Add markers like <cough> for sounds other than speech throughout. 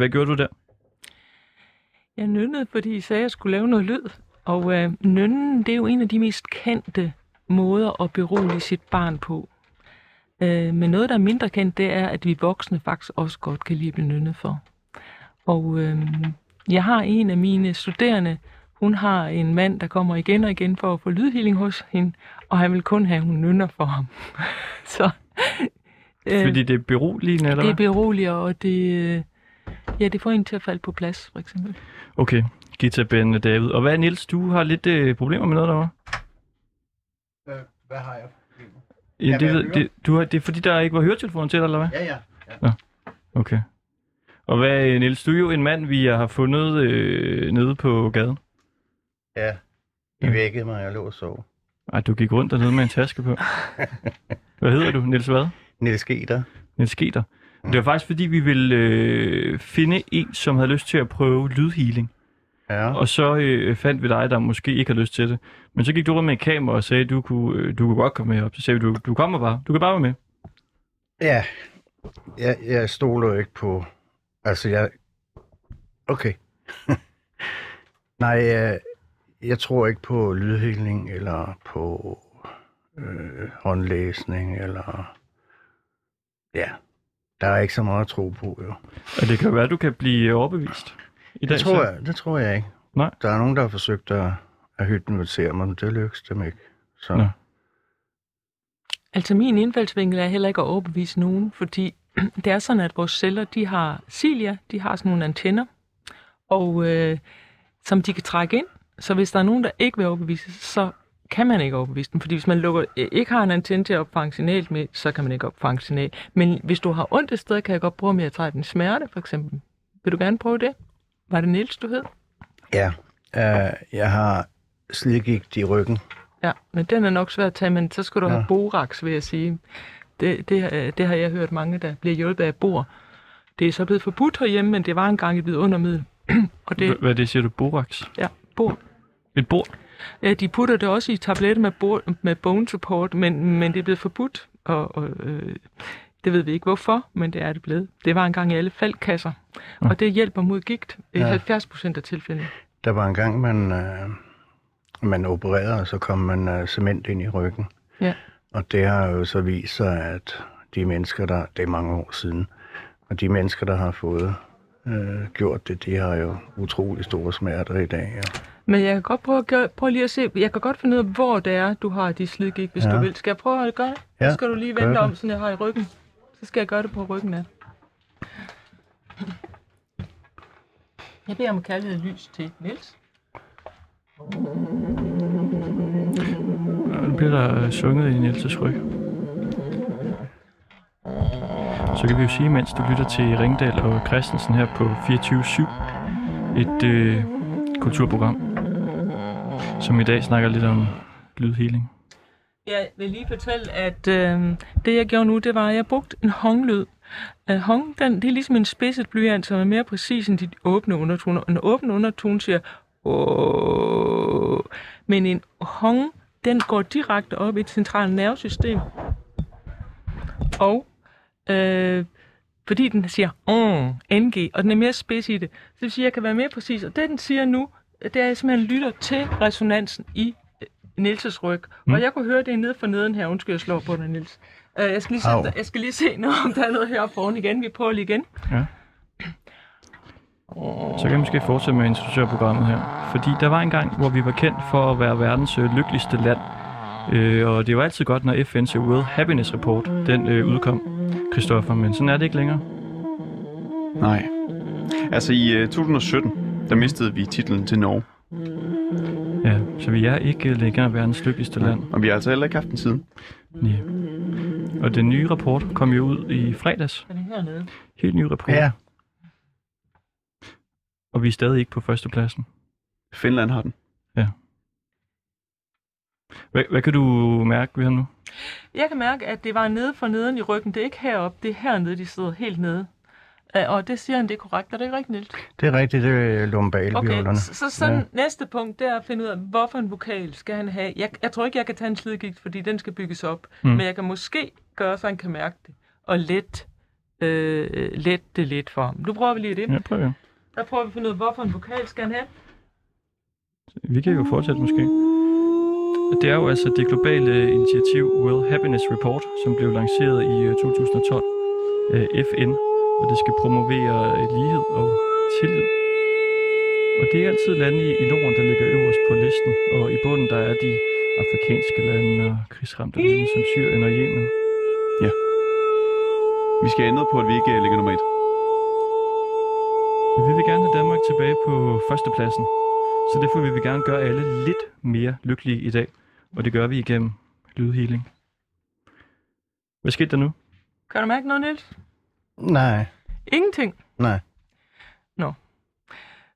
Hvad, gjorde du der? Jeg nynnede, fordi I sagde, at jeg skulle lave noget lyd. Og øh, nynnen, det er jo en af de mest kendte måder at berolige sit barn på. Øh, men noget, der er mindre kendt, det er, at vi voksne faktisk også godt kan lide at blive nynnet for. Og øh, jeg har en af mine studerende, hun har en mand, der kommer igen og igen for at få lydhealing hos hende, og han vil kun have, at hun nynner for ham. <laughs> Så, øh, Fordi det er beroligende, eller det er beroliger, og det, øh, ja, det får en til at falde på plads, for eksempel. Okay, Gita, Ben og David. Og hvad, Niels, du har lidt øh, problemer med noget derovre? Hvad, hvad har jeg? Ja, Ja, det, ved, det, du har, det er fordi, der ikke var høretelefoner til dig, eller hvad? Ja, ja. Okay. Og hvad, øh, Niels, du er jo en mand, vi har fundet øh, nede på gaden. Ja. I Ja. vækkede mig, og jeg lå og sov. Ej, du gik rundt dernede med en taske på. <laughs> Hvad hedder du, Niels hvad? Niels Geter. Niels Sketer. Det var faktisk fordi, vi ville øh, finde en, som havde lyst til at prøve lydhealing. Ja. Og så øh, fandt vi dig, der måske ikke har lyst til det. Men så gik du rundt med et kamera og sagde, du kunne, øh, du kunne godt komme med op. Så sagde vi, du, du kommer bare. Du kan bare være med. Ja. Jeg, jeg stoler jo ikke på... Altså, jeg... Okay. <laughs> Nej, jeg, jeg tror ikke på lydhealing, eller på øh, håndlæsning, eller... Ja. Der er ikke så meget at tro på, jo. Og det kan være, at du kan blive overbevist. I dag, Det tror, jeg, det tror jeg ikke. Nej. Der er nogen, der har forsøgt at, at hypnotisere mig, men det lykkes dem ikke. Så. Nå. Altså min indfaldsvinkel er heller ikke at overbevise nogen, fordi <clears throat> det er sådan, at vores celler, de har cilia, de har sådan nogle antenner, og øh, som de kan trække ind. Så hvis der er nogen, der ikke vil overbevise, så kan man ikke overbevise dem. Fordi hvis man lukker, øh, ikke har en antenne til at opfange signal med, så kan man ikke opfange signal. Men hvis du har ondt et sted, kan jeg godt prøve med at trække en smerte, for eksempel. Vil du gerne prøve det? Var det Niels, du hed? Ja, øh, jeg har slidgigt i ryggen. Ja, men den er nok svær at tage, men så skal du ja. Have borax, vil jeg sige. Det, det, øh, det har jeg hørt mange, der bliver hjulpet af bor. Det er så blevet forbudt herhjemme, men det var engang et vidundermiddel. <clears throat> og det, Hvad det siger du? Borax? ja, bor. Et bord? Ja, de putter det også i tabletter med, bor, med bone support, men, men det er blevet forbudt, og, og øh, det ved vi ikke hvorfor, men det er det blevet. Det var engang i alle faldkasser, Ja. og det hjælper mod gigt i Ja. 70 procent af tilfældene. Der var en gang, man, øh, man opererede, og så kom man øh, cement ind i ryggen. Ja. Og det har jo så vist sig, at de mennesker, der, det er mange år siden, og de mennesker, der har fået øh, gjort det, de har jo utrolig store smerter i dag. Ja. Men jeg kan godt prøve, at gøre, prøve lige at se, jeg kan godt finde ud af, hvor det er, du har de slidgigt, hvis Ja. du vil. Skal jeg prøve at gøre det? Ja, så skal du lige det. om, sådan jeg har i ryggen. Så skal jeg gøre det på ryggen af. Jeg beder om kærlighed lys til Niels. Nu bliver der øh, sunget i Niels' ryg. Så kan vi jo sige, mens du lytter til Ringdal og Christensen her på 24-7, et øh, kulturprogram, som i dag snakker lidt om lydhealing. Jeg vil lige fortælle, at øh, det jeg gjorde nu, det var, at jeg brugte en honglyd. Uh, hong, den, det er ligesom en spidset blyant, som er mere præcis end de åbne undertoner. En åben undertone siger Åh. Men en hong, den går direkte op i et centralt nervesystem. Og øh, fordi den siger mm, NG, og den er mere spids i det, så det vil sige, at jeg kan være mere præcis. Og det, den siger nu, det er, at jeg simpelthen lytter til resonansen i øh, Nils' ryg. Mm. Og jeg kunne høre det nede for neden her. Undskyld, jeg slår på dig, Nils. Uh, jeg, skal lige se, Au. jeg skal lige se, nå, om der er noget heroppe foran igen. Vi prøver lige igen. Ja. Så kan jeg måske fortsætte med introducørprogrammet her. Fordi der var en gang, hvor vi var kendt for at være verdens øh, lykkeligste land. Øh, og det var altid godt, når FN's World Happiness Report, den øh, udkom, Christoffer. Men sådan er det ikke længere. Nej. Altså i øh, 2017, der mistede vi titlen til Norge. Ja, så vi er ikke længere verdens lykkeligste land. Og vi har altså heller ikke haft den siden. Ja. Og den nye rapport kom jo ud i fredags. Den er hernede. Helt ny rapport. ja, Og vi er stadig ikke på førstepladsen. Finland har den. Hvad, hvad kan du mærke ved ham nu? Jeg kan mærke, at det var nede for neden i ryggen. Det er ikke heroppe, det er hernede, de sidder helt nede. Uh, og det siger han, det er korrekt. Er det ikke rigtigt, Niels? det er rigtigt, det er Okay, lumbalviolerne. så, så sådan Ja. næste punkt, det er at finde ud af, hvorfor en vokal skal han have. Jeg, jeg tror ikke, jeg kan tage en slidgigt, fordi den skal bygges op. Mm. Men jeg kan måske gøre, så han kan mærke det. Og let øh, lette det lidt for ham. Nu prøver vi lige det. Ja, prøv igen. Der prøver vi at finde ud af, hvorfor en vokal skal han have. Vi kan jo fortsætte måske. Det er jo altså det globale initiativ World Happiness Report, som blev lanceret i øh, 2012 af FN, og det skal promovere øh, lighed og tillid. Og det er altid lande i, Norden, der ligger øverst på listen, og i bunden der er de afrikanske lande og krigsramte lande som Syrien og Yemen. Vi skal ændre på, at vi ikke øh, ligger nummer et. Men vi vil gerne have Danmark tilbage på førstepladsen, så derfor vil vi gerne gøre alle lidt mere lykkelige i dag, og det gør vi igennem lydhealing. Hvad skete der nu? Kan du mærke noget, Niels? Nej, Ingenting. nej.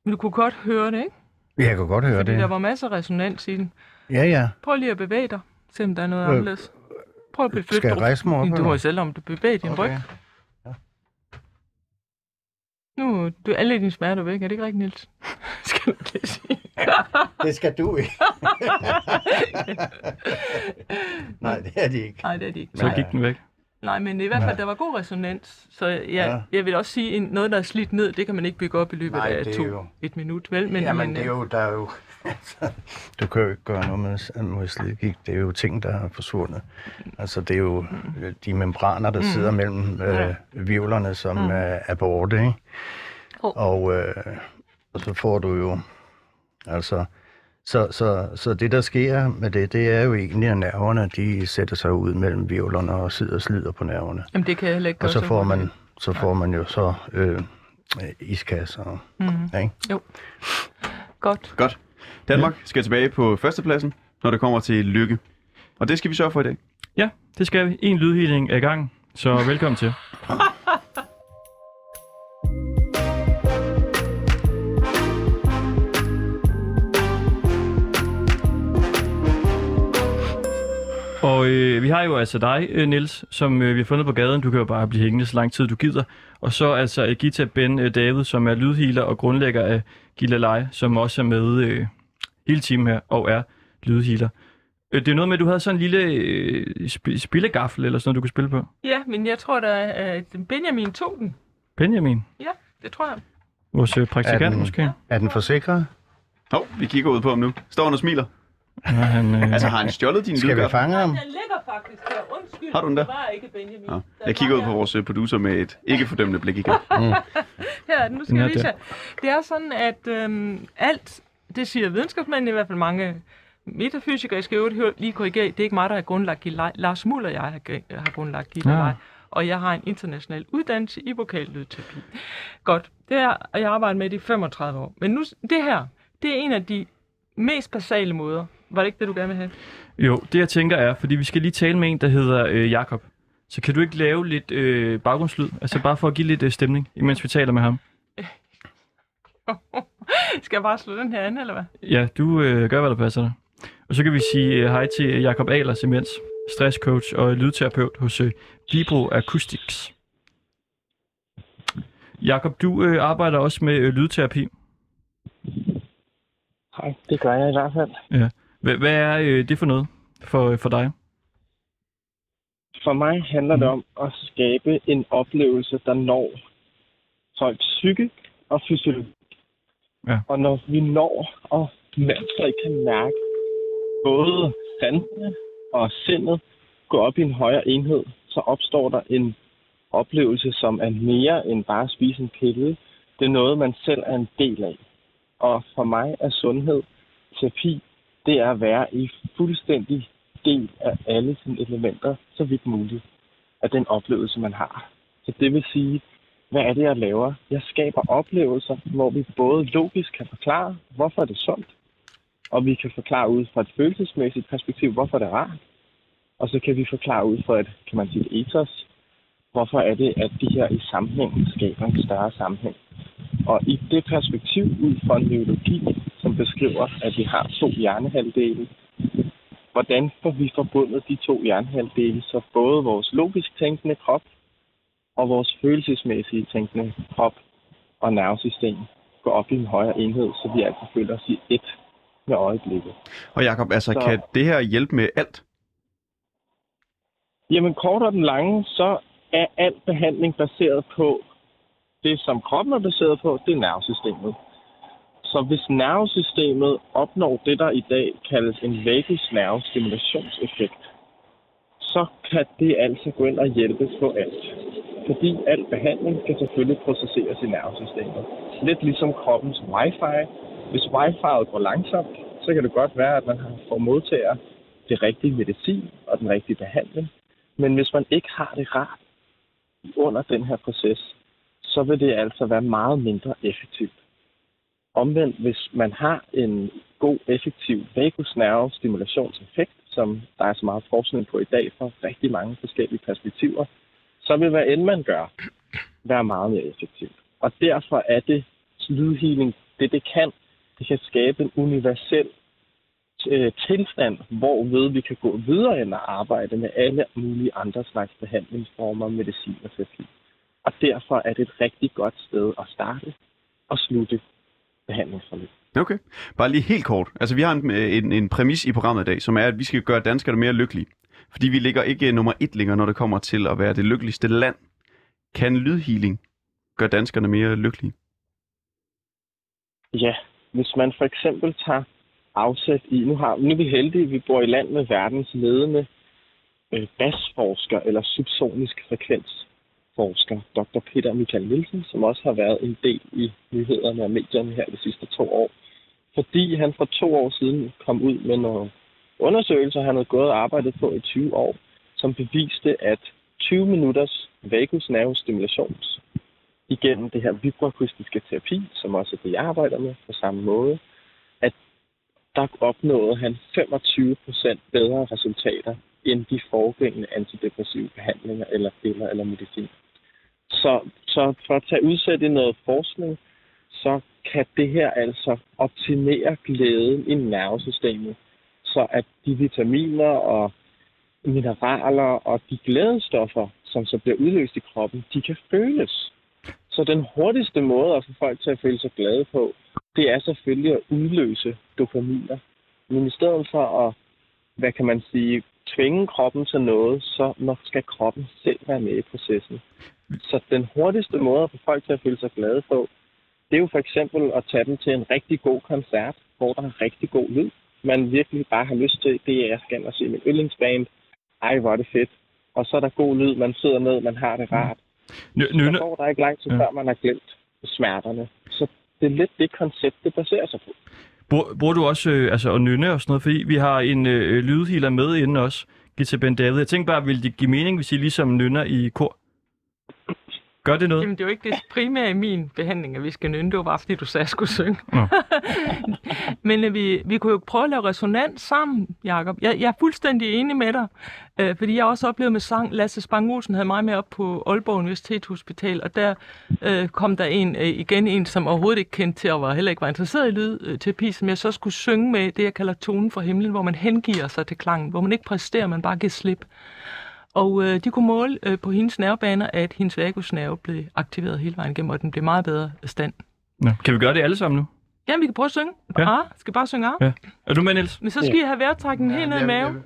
Men du kunne godt høre det, ikke? Jeg kan godt høre Fordi det. der var masser af resonans i den. Ja, ja. Prøv lige at bevæge dig, se om der er noget Øh, anderledes. Prøv at beflytte Skal jeg rejse mig op? Du må selv om du bevæger din ryg. Okay. Nu du, alle dine smerter væk, er det ikke rigtigt, Niels? <laughs> Skal du lige sige. <laughs> Det skal du ikke. <laughs> Nej, det er de ikke. Nej, det er det ikke. Så gik den væk. Nej, men i hvert fald, Nej. der var god resonans. Så jeg, Ja. jeg vil også sige, en- noget, der er slidt ned, det kan man ikke bygge op i løbet Nej, af det er to, jo- et minut, vel? Men, Jamen, men, det er øh, jo, der er jo... <laughs> Altså, du kan jo ikke gøre noget med, slidgigt. Det er jo ting, der er forsvundet. Altså, det er jo de membraner, der sidder mellem øh, virvlerne, som mm. er, er borte, ikke? Jo. Og, øh, og så får du jo... Altså, så, så, så det, der sker med det, det er jo egentlig, at nerverne, de sætter sig ud mellem virvlerne og sidder og slider på nerverne. Jamen, det kan jeg heller ikke Og så får man, så får man jo så øh, iskasser, Mhm. ikke? Godt. Godt. Danmark skal tilbage på førstepladsen, når det kommer til lykke. Og det skal vi sørge for i dag. Ja, det skal vi. En lydhealing er i gang, så velkommen til. <laughs> Og øh, vi har jo altså dig, øh, Niels, som øh, vi har fundet på gaden. Du kan jo bare blive hængende så lang tid du gider. Og så altså øh, Gita Ben øh, David, som er lydhealer og grundlægger af Gila Leje, som også er med øh, hele timen her og er lydhealer. Øh, Det er noget med, at du havde sådan en lille øh, sp- spillegaffel eller sådan noget, du kunne spille på. Ja, men jeg tror, der er, at Benjamin tog den. Benjamin, Ja, det tror jeg. vores øh, praktikant Er den- måske. Er den forsikret? Hov, vi kigger ud på ham nu. Står han og smiler. Ja, han, øh, Altså, har han stjålet din Skal vi fange ham? Den ligger faktisk der. Undskyld. Har du den der? Det var ikke Benjamin. Der Jeg kigger ud på vores øh, producer med et ikke fordømmende blik igen. <laughs> Her, er den. nu skal Den er jeg vise jer. Det er sådan, at øhm, alt, det siger videnskabsmændene, i hvert fald mange metafysikere, jeg skal jo lige korrigere, det er ikke mig, der har grundlagt Gilej. Lars Muller og jeg har, har grundlagt Gilej. Ja. Og jeg har en international uddannelse i vokallydterapi. Godt, det er, og jeg har arbejdet med det i 35 år. Men nu, det her, det er en af de mest basale måder. Var det ikke det, du gerne vil have? Jo, det jeg tænker er, fordi vi skal lige tale med en, der hedder øh, Jakob. Så kan du ikke lave lidt øh, baggrundslyd? Altså bare for at give lidt øh, stemning, imens vi taler med ham. <laughs> skal jeg bare slå den her an, eller hvad? Ja, du øh, gør, hvad der passer dig. Og så kan vi sige øh, hej til Jakob Ahlers imens, stresscoach og lydterapeut hos øh, Vibro Acoustics. Jakob, du øh, arbejder også med øh, lydterapi. Nej, det gør jeg i hvert fald. Hvad, hvad er øh, det for noget for, øh, for dig? For mig handler det om at skabe en oplevelse, der når folks psyke og fysiologi. Ja. Og når vi når, og mennesker ikke kan mærke både sanserne og sindet gå op i en højere enhed, så opstår der en oplevelse, som er mere end bare at spise en pille. Det er noget, man selv er en del af. Og for mig er sundhed, terapi, det er at være i fuldstændig del af alle sine elementer, så vidt muligt, af den oplevelse, man har. Så det vil sige, hvad er det, jeg laver? Jeg skaber oplevelser, hvor vi både logisk kan forklare, hvorfor er det sundt, og vi kan forklare ud fra et følelsesmæssigt perspektiv, hvorfor det er rart. Og så kan vi forklare ud fra et, kan man sige, et ethos, hvorfor er det, at de her i sammenhæng skaber en større sammenhæng. Og i det perspektiv ud fra en neurologi, som beskriver, at vi har to hjernehalvdele, hvordan får vi forbundet de to hjernehalvdele, så både vores logisk tænkende krop og vores følelsesmæssige tænkende krop og nervesystem går op i en højere enhed, så vi altså føler os i et med øjeblikket. Og Jakob, altså, Så- kan det her hjælpe med alt? Jamen kort og den lange, så er al behandling baseret på det, som kroppen er baseret på, det er nervesystemet. Så hvis nervesystemet opnår det, der i dag kaldes en vagus nervestimulationseffekt, så kan det altså gå ind og hjælpe på alt. Fordi al behandling skal selvfølgelig processeres i nervesystemet. Lidt ligesom kroppens wifi. Hvis wifi'et går langsomt, så kan det godt være, at man får modtager det rigtige medicin og den rigtige behandling. Men hvis man ikke har det rart under den her proces, så vil det altså være meget mindre effektivt. Omvendt, hvis man har en god, effektiv vagusnervestimulationseffekt, som der er så meget forskning på i dag fra rigtig mange forskellige perspektiver, så vil hvad end man gør, være meget mere effektivt. Og derfor er det lydhealing, det det kan, det kan skabe en universel øh, tilstand, hvorved vi kan gå videre end at arbejde med alle mulige andre slags behandlingsformer, medicin og terapi. Og derfor er det et rigtig godt sted at starte og slutte behandlingsforløb. Okay. Bare lige helt kort. Altså, vi har en, en, en præmis i programmet i dag, som er, at vi skal gøre danskerne mere lykkelige. Fordi vi ligger ikke nummer et længere, når det kommer til at være det lykkeligste land. Kan lydhealing gøre danskerne mere lykkelige? Ja, hvis man for eksempel tager afsæt i, nu, har, nu er vi heldige, at vi bor i land med verdens ledende øh, basforsker eller subsonisk forsker, Dr. Peter Michael Nielsen, som også har været en del i nyhederne og medierne her de sidste to år. Fordi han for to år siden kom ud med nogle undersøgelser, han havde gået og arbejdet på i 20 år, som beviste, at 20 minutters vagusnervestimulation igennem det her vibroakustiske terapi, som også er det, jeg arbejder med på samme måde, at der opnåede han 25 procent bedre resultater end de foregængende antidepressive behandlinger eller piller eller medicin. Så, så for at tage udsæt i noget forskning, så kan det her altså optimere glæden i nervesystemet, så at de vitaminer og mineraler og de glædestoffer, som så bliver udløst i kroppen, de kan føles. Så den hurtigste måde at få folk til at føle sig glade på, det er selvfølgelig at udløse dopaminer. Men i stedet for at, hvad kan man sige, tvinge kroppen til noget, så nok skal kroppen selv være med i processen. Så den hurtigste måde at få folk til at føle sig glade på, det er jo for eksempel at tage dem til en rigtig god koncert, hvor der er rigtig god lyd. Man virkelig bare har lyst til, det er, jeg skal og se min yndlingsband. Ej, hvor er det fedt. Og så er der god lyd, man sidder ned, man har det rart. Nynne, Der går der ikke lang tid, Ja. før man har glemt smerterne. Så det er lidt det koncept, det baserer sig på. Bruger, bruger du også øh, altså, at nynne og sådan noget? Fordi vi har en øh, øh lydhiler med inden også, Gita Ben David. Jeg tænkte bare, ville det give mening, hvis I ligesom nynner i kor? Gør det noget? Jamen, det er jo ikke det primære i min behandling, at vi skal nynne. Det var bare, fordi du sagde, at jeg skulle synge. Nå. <laughs> Men øh, vi, vi kunne jo prøve at lave resonans sammen, Jacob. Jeg, jeg er fuldstændig enig med dig, øh, fordi jeg også oplevede med sang. Lasse Spang Olsen havde mig med op på Aalborg Universitetshospital, og der øh, kom der en øh, igen en, som overhovedet ikke kendte til, og var heller ikke var interesseret i lydterapi, som jeg så skulle synge med det, jeg kalder tonen fra himlen, hvor man hengiver sig til klangen, hvor man ikke præsterer, man bare giver slip. Og øh, de kunne måle øh, på hendes nervebaner, at hendes vagusnerve blev aktiveret hele vejen igennem, og den blev meget bedre stand. Nå. Kan vi gøre det alle sammen nu? Jamen, vi kan prøve at synge. Ja. Ja. Ah, skal bare synge af. Ja. Er du med, Niels? Men så skal I have vejrtrækningen helt ned i maven.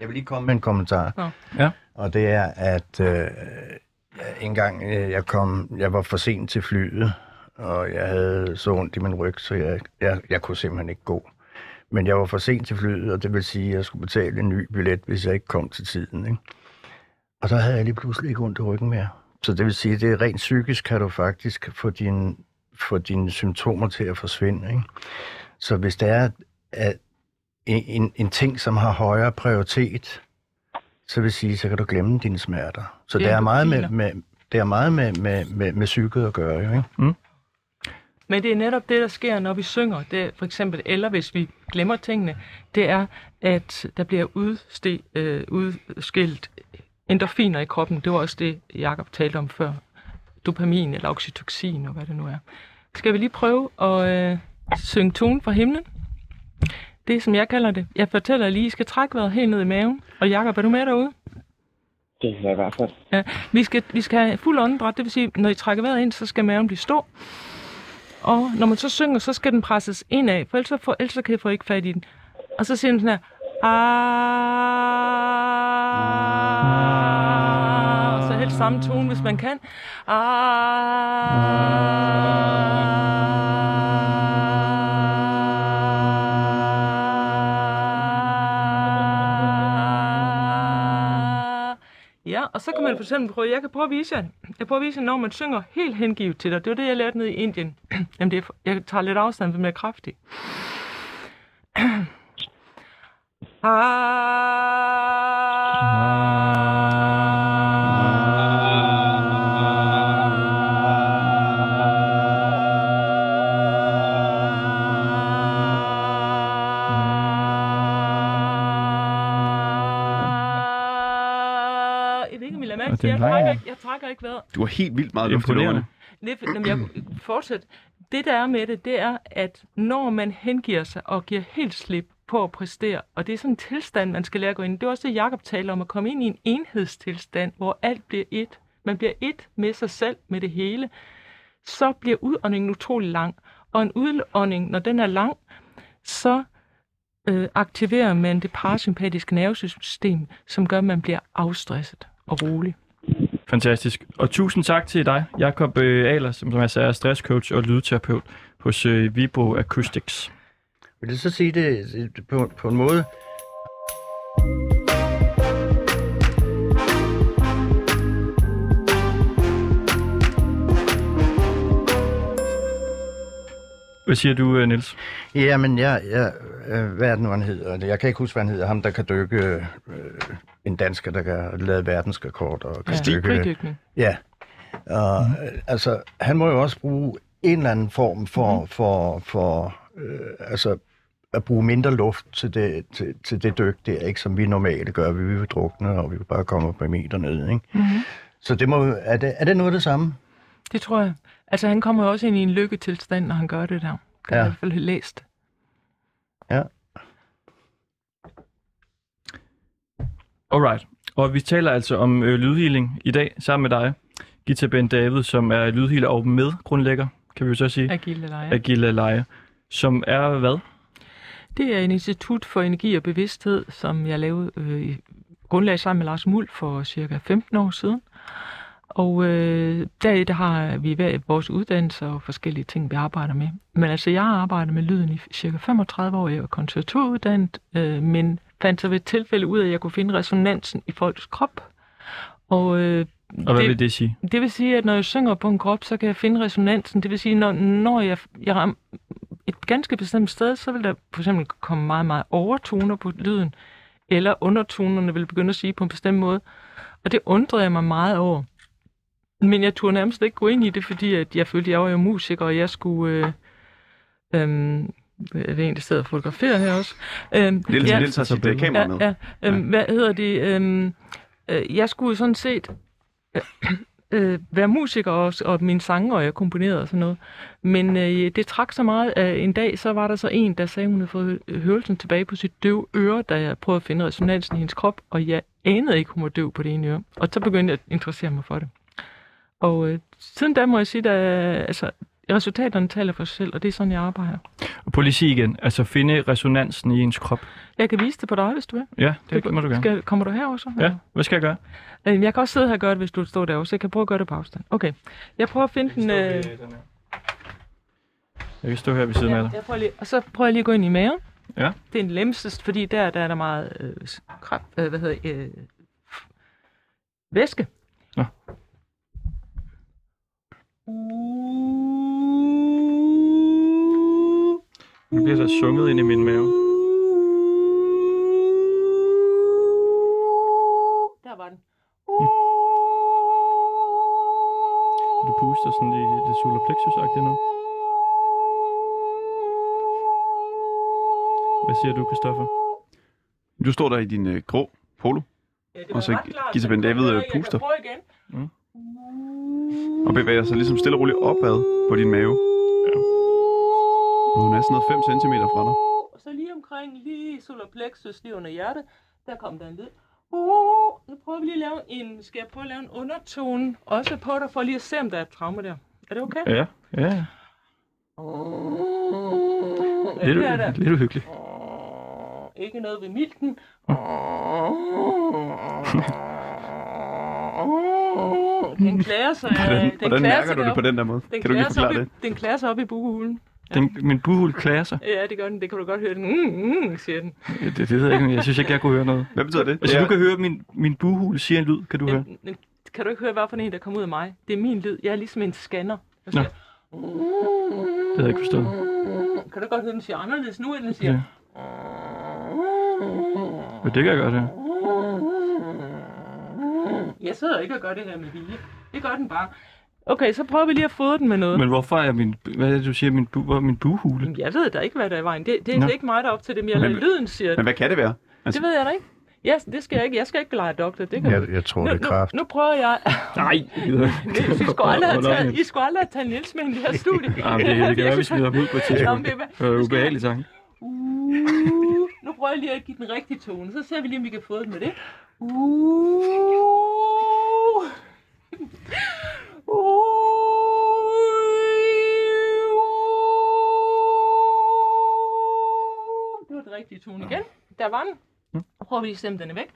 Jeg vil lige komme med en kommentar. Nå. Ja. Og det er, at øh, en gang øh, jeg kom, jeg var for sent til flyet, og jeg havde så ondt i min ryg, så jeg, jeg, jeg kunne simpelthen ikke gå. Men jeg var for sent til flyet, og det vil sige, at jeg skulle betale en ny billet, hvis jeg ikke kom til tiden. Ikke? Og så havde jeg lige pludselig ikke ondt i ryggen mere. Så det vil sige, at det er rent psykisk, kan du faktisk få dine, få dine symptomer til at forsvinde. Ikke? Så hvis det er at en, en, ting, som har højere prioritet, så vil sige, så kan du glemme dine smerter. Så Det det er meget med, med, det er meget med, med, med, med psyket at gøre, jo, ikke? Men det er netop det, der sker, når vi synger. Det er for eksempel, eller hvis vi glemmer tingene, det er, at der bliver udste, øh, udskilt endorfiner i kroppen. Det var også det, Jacob talte om før. Dopamin eller oxytocin og hvad det nu er. Skal vi lige prøve at øh, synge tonen fra himlen? Det, som jeg kalder det. Jeg fortæller lige, I skal trække vejret helt ned i maven. Og Jacob, er du med derude? Det er i hvert fald. Ja, vi skal, vi skal have fuld åndedræt, det vil sige, når I trækker vejret ind, så skal maven blive stor. Og når man så synger, så skal den presses indad, for ellers, for, ellers kan jeg få ikke fat i den. Og så siger den sådan her, ah, og så helt samme tone, hvis man kan. Ah. Og så kan man for eksempel prøve, jeg kan prøve at vise jer, jeg prøver at vise jer, når man synger helt hengivet til dig. Det var det, jeg lærte nede i Indien. <clears throat> Jamen, det er, jeg tager lidt afstand, for mere kraftigt. <clears throat> ah, det jeg trækker, ikke, jeg trækker ikke vejret. Du har helt vildt meget luft i Imponerende. lungerne. Er jamen, jeg fortsæt. Det der er med det, det er, at når man hengiver sig og giver helt slip på at præstere, og det er sådan en tilstand, man skal lære at gå ind i. Det er også det, Jacob taler om, at komme ind i en enhedstilstand, hvor alt bliver et. Man bliver et med sig selv, med det hele. Så bliver udåndingen utrolig lang. Og en udånding, når den er lang, så øh, aktiverer man det parasympatiske nervesystem, som gør, at man bliver afstresset og rolig. Fantastisk. Og tusind tak til dig, Jakob øh, Aler, som, som jeg sagde, er stresscoach og lydterapeut hos øh, Vibro Acoustics. Vil det så sige det det- på, på en måde? Hvad siger du, øh, Niels? Jamen, jeg, jeg, øh, hvad er det nu, han hedder? Jeg kan ikke huske, hvad han hedder. Ham, der kan dykke, øh, en dansker, der kan lave verdensrekord og kan Ja, dykke. Ja. Og, mm. altså, han må jo også bruge en eller anden form for, mm. for, for øh, altså, at bruge mindre luft til det, til, til det dyk der, ikke, som vi normalt gør. Vi vil drukne, og vi vil bare komme op på meter ned. Ikke? Mm-hmm. Så det må, er, det, er det noget af det samme? Det tror jeg. Altså, han kommer jo også ind i en lykketilstand, når han gør det der. Kan ja. Ja. jeg i hvert fald læst. Alright. Og vi taler altså om øh, lydhealing i dag sammen med dig, Gita Ben David, som er lydhealer og medgrundlægger, kan vi jo så sige, Agile Leje. af Gilde Leje, som er hvad? Det er en institut for energi og bevidsthed, som jeg lavede øh, i grundlag sammen med Lars Muld for cirka 15 år siden. Og øh, deri der har vi hver vores uddannelser og forskellige ting, vi arbejder med. Men altså, jeg har arbejdet med lyden i cirka 35 år. Jeg er konservatoruddannet, øh, men fandt så ved et tilfælde ud af, at jeg kunne finde resonansen i folks krop. Og, øh, Og hvad vil det sige? det vil sige, at når jeg synger på en krop, så kan jeg finde resonansen. Det vil sige, når, når jeg, jeg rammer et ganske bestemt sted, så vil der for eksempel komme meget, meget overtoner på lyden, eller undertonerne vil begynde at sige på en bestemt måde. Og det undrede jeg mig meget over. Men jeg turde nærmest ikke gå ind i det, fordi at jeg følte, at jeg var jo musiker, og jeg skulle... Øh, øh, det er en, der sidder og fotograferer her også. Øh, Niels, ja, Niels har sit øh, kamera med. Ja, ja. Øhm, hvad hedder det? Øhm, øh, jeg skulle jo sådan set øh, <clears throat> øh, være musiker også, og min sanger, og jeg komponerede og sådan noget. Men øh, det trak så meget, at en dag, så var der så en, der sagde, hun havde fået hørelsen tilbage på sit døve øre, da jeg prøvede at finde resonansen i hendes krop, og jeg anede ikke, hun var døv på det ene øre. Og så begyndte jeg at interessere mig for det. Og øh, siden da må jeg sige, at altså, resultaterne taler for sig selv, og det er sådan, jeg arbejder. Og sige igen, altså finde resonansen i ens krop. Jeg kan vise det på dig, hvis du vil. Ja, det må du gerne. Skal, kommer du her også? Ja, hvad skal jeg gøre? Øh, Jeg kan også sidde her og gøre det, hvis du står derovre, så jeg kan prøve at gøre det på afstand. Okay. Jeg prøver at finde den... Øh, Jeg kan stå her ved siden af ja, dig. jeg prøver lige, og så prøver jeg lige at gå ind i maven. Ja. Det er en lemsest, fordi der, der er der meget øh, krab, øh, hvad hedder, øh, væske. Nå. Nu bliver der sunget ind i min mave. Der var den. Du puster sådan i det solar plexus-agtigt nu. Hvad siger du, Christoffer? Du står der i din øh, grå polo Ja, det Og så Gita Ben David, jeg øh, kan puster. prøve igen. Og bevæger sig ligesom stille og roligt opad på din mave. Ja. Og hun er sådan noget 5 cm fra dig. Og så lige omkring, lige solar plexus, lige under hjertet, der kom der en lyd. Uh, nu prøver vi lige at lave en, skal jeg prøve at lave en undertone, også på dig, for lige at se, om der er et traume der. Er det okay? Ja, ja. Lidt, det er der. lidt uhyggeligt. Ikke noget ved milten. <laughs> Den klæder sig, Hvordan, den hvordan mærker du det på den der måde? Den Kan du op forklare i, det? Den klæder sig op i buhulen. Den, min buhul klager sig. Ja, det gør den. Det kan du godt høre. Den, mm, mm, siger den. Det, det ved jeg ikke, men jeg synes ikke, jeg kunne høre noget. Hvad betyder det? Altså, Det du kan høre, min, min buhul siger en lyd, kan du høre? Den, den, kan du ikke høre, hvad for en, der kommer ud af mig? Det er min lyd. Jeg er ligesom en scanner. Jeg Nå. siger, Det havde jeg ikke forstået. Kan du godt høre, den siger anderledes nu, end den siger? Ja. Men det kan jeg godt høre. Jeg sidder ikke og gør det her med vilje. Det gør den bare. Okay, så prøver vi lige at fodre den med noget. Men hvorfor er min, hvad er det, du siger, min, bu, hvor er min buhule? Men Jeg ved da ikke, hvad der er i vejen. Det, det er Nå. ikke mig, der er op til det, men jeg Men- lader lyden siger Men det. hvad kan det være? Altså, Det ved jeg da ikke. Ja, det skal jeg ikke. Jeg skal ikke lege doktor. Det kan Jeg, jeg tror, Nu, det er kraft. nu, nu prøver jeg... <laughs> Nej! <laughs> I skulle aldrig have taget, I skulle aldrig have taget Niels med i det her studie. <laughs> Jamen, det, det kan være, vi smider ham ud på et Jamen, tidspunkt. det er, Det ubehageligt tanke. Uh, nu prøver jeg lige at give den rigtige tone, så ser vi lige, om vi kan få det med det. Uh, det var den rigtige tone igen. Der var den. Nu prøver vi lige at stemme den er væk.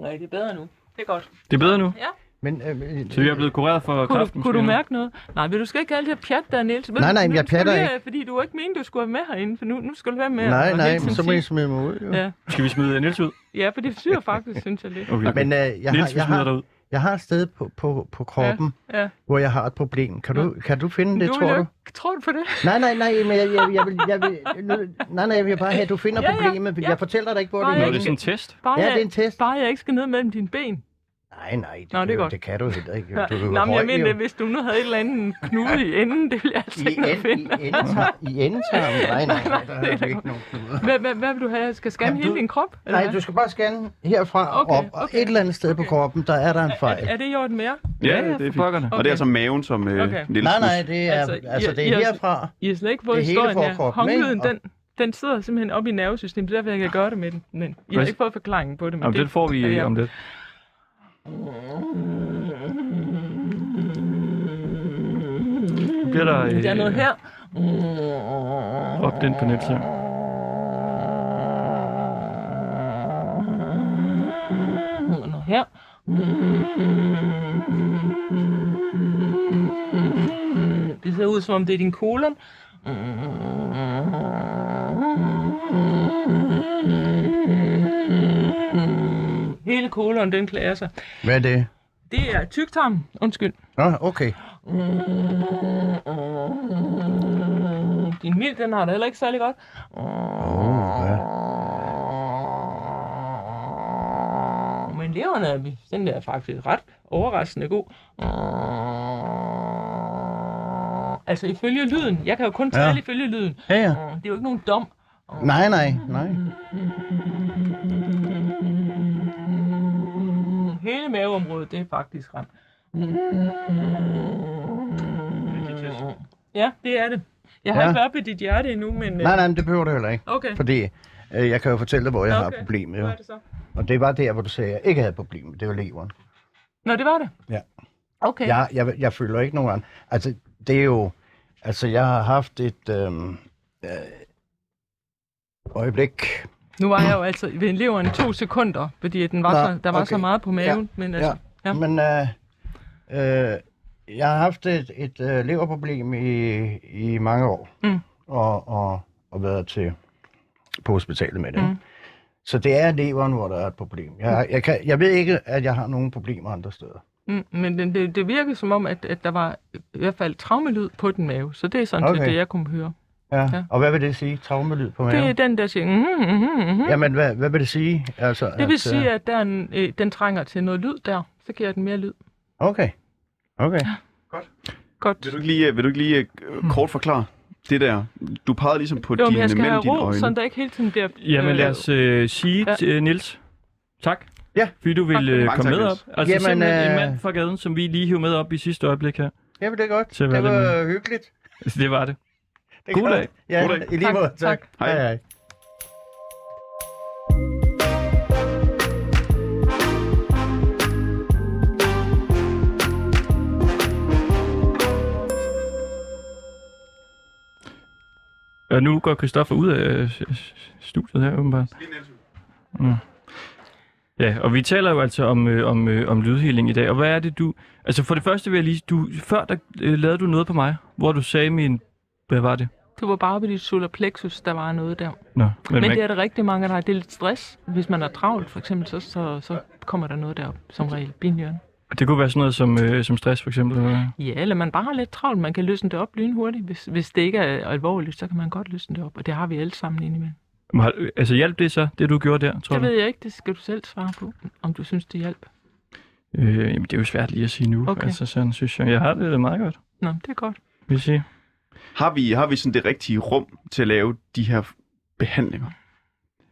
Nej, det er bedre nu. Det er godt. Det er bedre nu. Ja. Men, øh, Så vi er blevet kureret for Kunne, kræften. du, kunne du mærke noget? Nej, vil du skal ikke altid pjat der, Niels. Ved Nej, du- nej, jeg pjatter lige- Fordi du ikke mente, du skulle være med herinde, for nu, nu skal du være med. Nej, nej, men så må I sige- smide mig ud. Jo. Ja, Skal vi smide Niels ud? ja, for det betyder faktisk, synes jeg lidt. Okay. Men øh, jeg, har, Niels, vi jeg, dig har, ud. jeg har et sted på, på, på kroppen, Ja. hvor jeg har et problem. Kan du, kan du finde det, du tror du? ikke- Tror du på det? Nej, nej, nej, men jeg, jeg, jeg, vil, <laughs> jeg vil, nu, nej, nej, jeg vil bare have, at du finder Ja, ja, problemet. ja. Jeg fortæller dig ikke, hvor Nej, det er. er det henne. sådan en test? Bare, Ja, jeg, det er en test. bare jeg ikke skal ned mellem dine ben. Nej, nej, det, Nå, det er kan, godt. det kan du heller ikke. <laughs> Du kan Nå, men jeg mener, hvis du nu havde et eller andet knude i enden, det ville jeg altså I, ikke nå at en, finde. i, endetarm, I endetarmen? <laughs> Nej, nej, nej, der det er er da ikke nogen knuder. Hvad, hvad, hvad vil du have? Jeg skal scanne Jamen, hele du- din krop? eller Nej, du skal bare scanne herfra og Okay, op, og et eller andet sted på kroppen, der er der en fejl. er det i orden med jer? Ja, det er fint. Og det er altså maven, som øh, Okay. Niels Nej, nej, det er, Altså, altså, det I er herfra. I har slet ikke fået Det historien her. den, den sidder simpelthen oppe i nervesystemet. Det er derfor, jeg kan gøre det med den. Men I har ikke fået forklaringen på det. Men Jamen, det, det får vi om lidt. Nu bliver der... Øh, Der er noget her. Op den på Niels her. Og noget her. Det ser ud som om det er din kolon. Hele kolon, den klarer sig. Hvad er det? Det er tyktarm. Undskyld. Nå, okay. Din mild, den har det heller ikke særlig godt. Oh, ja. Men leveren er, den er faktisk ret overraskende god. Altså ifølge lyden. Jeg kan jo kun tale Ja. ifølge lyden. Ja, ja. Det er jo ikke nogen dom. Nej, nej, nej. Hele maveområdet, det er faktisk ret. Ja, det er det. Jeg har Ja. ikke været ved dit hjerte endnu, men... øh, Nej, nej, men det behøver du heller ikke. Okay. Fordi øh, jeg kan jo fortælle dig, hvor jeg har okay. problemet. Jo. Hvad er det så? Og det var der, hvor du sagde, at jeg ikke havde problemer. Det var leveren. Nå, det var det? Ja. Okay. Jeg, jeg, jeg føler ikke nogen anden. Altså, det er jo... Altså, jeg har haft et... Øhm, øh, øjeblik. Nu var jeg jo altså ved leveren i to sekunder, fordi den var Nå, så, der var okay. så meget på maven. Men altså, Ja. Ja. Men øh, øh, jeg har haft et, et øh, leverproblem i, i mange år. Mm. Og, og, og været til på hospitalet med det. Mm. Så det er leveren, hvor der er et problem. Jeg, jeg, kan, jeg ved ikke, at jeg har nogen problemer andre steder. Mm, men det, det, det virker som om, at, at der var i hvert fald traumelyd på den mave. Så det er sådan okay. Okay. det, jeg kunne høre. Ja. Ja. ja. Og hvad vil det sige? Traumelyd på Det er maven? den, der siger... Mm, mm, mm. Jamen, hvad, hvad vil det sige? Altså, Det vil at, øh, sige, at der er en, øh, den trænger til noget lyd der. Så giver den mere lyd. Okay. Okay. Godt. Vil du ikke lige, vil du ikke lige øh, kort forklare det der? Du pegede ligesom på Jo, men dine, jeg skal have mellem dine ro, øjne. så der ikke hele tiden bliver... Jamen lad øh, os øh, sige Ja. til øh, Nils. Tak. Ja. Fordi du Tak vil for det. øh, komme med op. Altså Jamen, simpelthen en øh, mand fra gaden, som vi lige hiver med op i sidste øjeblik her. Jamen, det er godt. Det var hyggeligt. Det var det. Det er God godt. dag. Ja, God dag. i lige måde. Tak. tak. Hej. hej. hej. Og nu går Christoffer ud af øh, studiet her, åbenbart. Mm. Ja, og vi taler jo altså om, øh, om, øh, om lydhealing i dag. Og hvad er det, du... Altså for det første vil jeg lige... Du, før der øh, lavede du noget på mig, hvor du sagde min... Hvad var det? Du var bare ved dit solar plexus, der var noget der. Nå, Men, men, man, det er der rigtig mange, der har. Det er lidt stress. Hvis man er travlt, for eksempel, så, så, så kommer der noget derop, som regel. Binhjørn. det kunne være sådan noget som, øh, som stress, for eksempel. eller? Ja, eller man bare har lidt travlt. Man kan løsne det op lynhurtigt. Hvis, hvis det ikke er alvorligt, så kan man godt løsne det op. Og det har vi alle sammen indimellem. Altså hjalp det så, det du gjorde der, tror Det du? ved jeg ikke. Det skal du selv svare på, om du synes, det hjælper. Øh, jamen, det er jo svært lige at sige nu. Okay. Altså sådan synes jeg. Jeg har det meget godt, Nå, det er godt. vil jeg sige. Har vi, har vi sådan det rigtige rum til at lave de her behandlinger?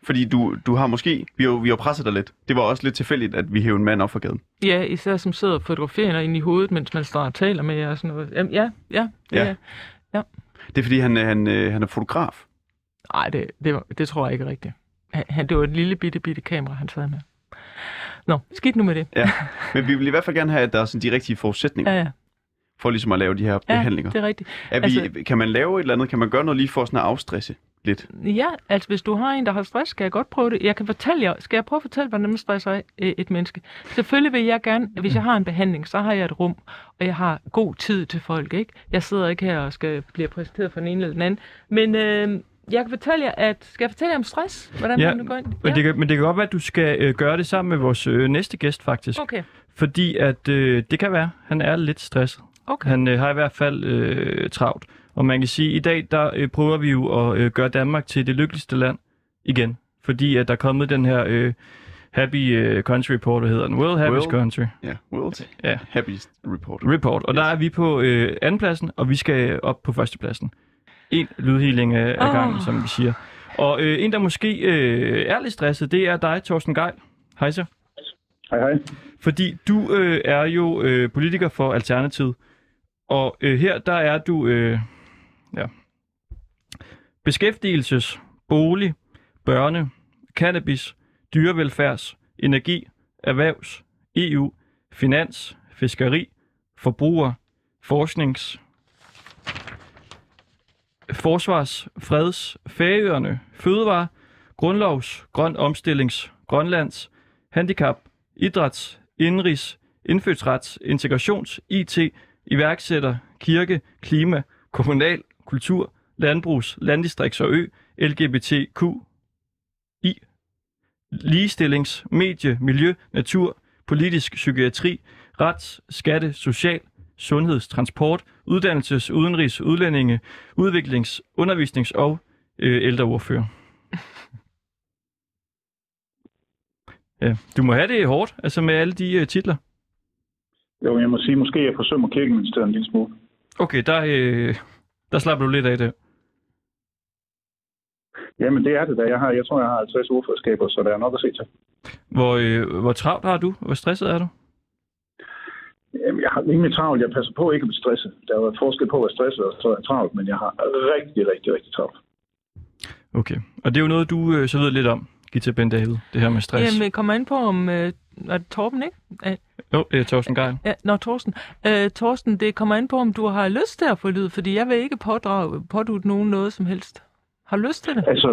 Fordi du, du har måske, vi har, vi har presset dig lidt. Det var også lidt tilfældigt, at vi hævde en mand op for gaden. Ja, især som sidder og fotograferer ind i hovedet, mens man står og taler med jer og sådan noget. Jamen, ja, ja. Det, Ja. ja. Det er fordi, han, er- han, øh, han er fotograf. Nej, det, det, var- det tror jeg ikke er rigtigt. Han, det var et lille bitte, bitte kamera, han sad med. Nå, skidt nu med det. Ja. Men vi vil i hvert fald gerne have, at der er sådan de rigtige forudsætninger Ja, ja. for ligesom at lave de her ja behandlinger. det er rigtigt. Er vi, altså- kan man lave et eller andet? Kan man gøre noget lige for sådan at afstresse lidt? Ja, altså hvis du har en, der har stress, skal jeg godt prøve det. Jeg kan fortælle jer, skal jeg prøve at fortælle, hvordan man stresser øh, et menneske? Selvfølgelig vil jeg gerne, hvis jeg har en behandling, så har jeg et rum, og jeg har god tid til folk, ikke? Jeg sidder ikke her og skal blive præsenteret for den ene eller den anden. Men øh, jeg kan fortælle jer, at, skal jeg fortælle jer om stress? Hvordan Ja, man går ind? Men, det kan, men det kan godt være, at du skal øh, gøre det sammen med vores øh, næste gæst, faktisk. Okay, Fordi at øh, det kan være, han er lidt stresset. okay. Han øh, har i hvert fald øh, travlt. Og man kan sige, at i dag der øh, prøver vi jo at øh, gøre Danmark til det lykkeligste land igen. Fordi at der er kommet den her øh, Happy øh, Country Report, der hedder den. World Happiest World- Country Ja, World Ja. Happiest Report. Report. Og der er vi på øh, andenpladsen, og vi skal op på førstepladsen. En lydhealing af, af Åh. gangen, som vi siger. Og øh, en, der måske øh, er lidt stresset, det er dig, Thorsten Geil. Hej så. Hej, hej. Fordi du øh, er jo øh, politiker for Alternativet, og øh, her der er du øh, ja, beskæftigelses, bolig, børne, cannabis, dyrevelfærds, energi, erhvervs, EU, finans, fiskeri, forbruger, forsknings, forsvars, freds, færøerne, fødevare, grundlovs, grøn omstillings, grønlands, handicap, idræts, indrigs, indfødsrets, integrations, IT, iværksætter, kirke, klima, kommunal, kultur, landbrugs, landdistrikts og ø, LGBTQ, I, ligestillings, medie, miljø, natur, politisk, psykiatri, rets, skatte, social, sundheds, transport, uddannelses, udenrigs, udlændinge, udviklings, undervisnings- og øh, ældreordfører. <laughs> Ja, du må have det hårdt, altså med alle de øh, titler. Jo, jeg må sige, måske jeg forsømmer kirkeministeriet en lille smule. Okay, der, øh, der slapper du lidt af det. Jamen, det er det da. Jeg, har, jeg tror, jeg har 50 ordførerskaber, så der er nok at se til. Hvor, øh, hvor travlt har du? Hvor stresset er du? Jamen, jeg har rimelig travlt. Jeg passer på ikke at blive stresset. Der er jo forskel på at være stresset og så er travlt, men jeg har rigtig, rigtig, rigtig travlt. Okay, og det er jo noget, du øh, så ved lidt om, Gita Ben David, det her med stress. Jamen, kommer an på, om... Øh, er det Torben, ikke? Øh, Jo, øh, Thorsten Geil. Ja, nå, Torsten. Øh, Torsten, det kommer an på, om du har lyst til at få lyd, fordi jeg vil ikke pådrage, pådute nogen noget som helst. Har du lyst til det? Altså,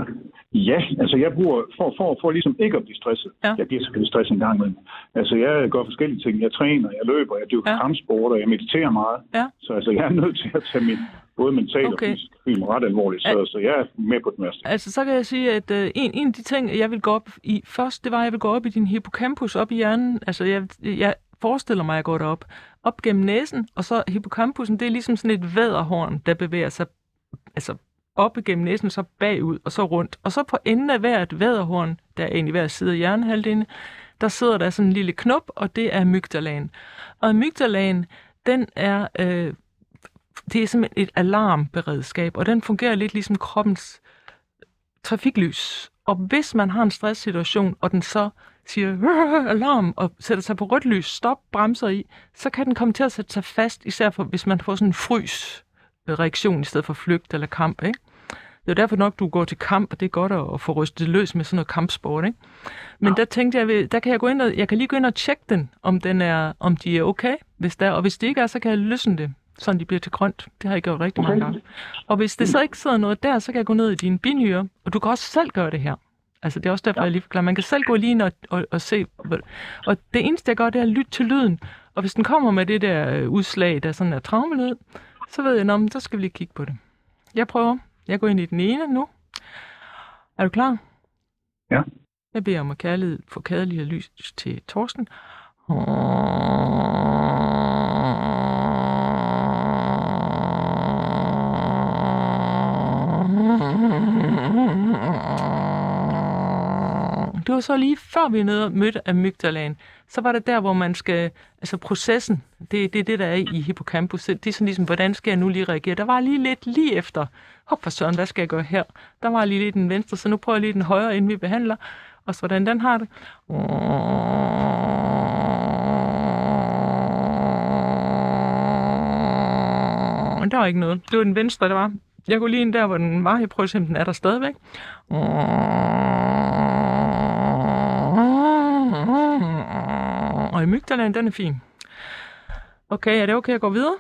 ja, altså jeg bruger, for, for, for ligesom ikke at blive stresset. Ja. Jeg bliver selvfølgelig stresset en gang imellem. Altså jeg gør forskellige ting. Jeg træner, jeg løber, jeg dyrker Ja. kampsport, og jeg mediterer meget. Ja. Så altså jeg er nødt til at tage min både mentalt Okay. og fysisk film ret alvorligt. Så, så jeg er med på den værste. Altså, så kan jeg sige, at øh, en, en af de ting, jeg vil gå op i først, det var, at jeg vil gå op i din hippocampus, op i hjernen. Altså, jeg, jeg forestiller mig, at jeg går derop. Op gennem næsen, og så hippocampusen, det er ligesom sådan et væderhorn, der bevæger sig altså, op igennem næsen, så bagud, og så rundt. Og så på enden af hvert væderhorn, der er egentlig hver side af hjernehalvdelen, der sidder der sådan en lille knop, og det er amygdalaen. Og amygdalaen, den er, øh, det er simpelthen et alarmberedskab, og den fungerer lidt ligesom kroppens trafiklys. Og hvis man har en stresssituation, og den så siger alarm og sætter sig på rødt lys, stop, bremser i, så kan den komme til at sætte sig fast, især for, hvis man får sådan en frys reaktion i stedet for flygt eller kamp. Ikke? Det er derfor nok, du går til kamp, og det er godt at, at få rystet løs med sådan noget kampsport. Ikke? Men der tænkte jeg, der kan jeg gå ind og, jeg kan lige gå ind og tjekke den, om, den er, om de er okay, hvis der, og hvis det ikke er, så kan jeg løsne det sådan de bliver til grønt. Det har jeg gjort rigtig Okay. mange gange. Og hvis det så ikke sidder noget der, så kan jeg gå ned i dine binyre, og du kan også selv gøre det her. Altså, det er også derfor, ja. jeg lige forklarer. Man kan selv gå lige ind og, og, og se. Og det eneste, jeg gør, det er at lytte til lyden. Og hvis den kommer med det der øh, udslag, der sådan er traumelyd, så ved jeg, om så skal vi lige kigge på det. Jeg prøver. Jeg går ind i den ene nu. Er du klar? Ja. Jeg beder om at kærlighed, få kærlighed lys til Torsten. Det var så lige før vi nede mødte amygdalaen. Så var det der, hvor man skal... Altså processen, det, det er det, der er i hippocampus. Det er sådan ligesom, hvordan skal jeg nu lige reagere? Der var lige lidt lige efter. Hop for søren, hvad skal jeg gøre her? Der var lige lidt den venstre, så nu prøver jeg lige den højre, inden vi behandler. Og så hvordan den har det. Men der var ikke noget. Det var den venstre, der var. Jeg går lige ind der, hvor den var. Jeg prøver at se, om den er der stadigvæk. Og i mygdalaen, den er fin. Okay, er det okay at gå videre?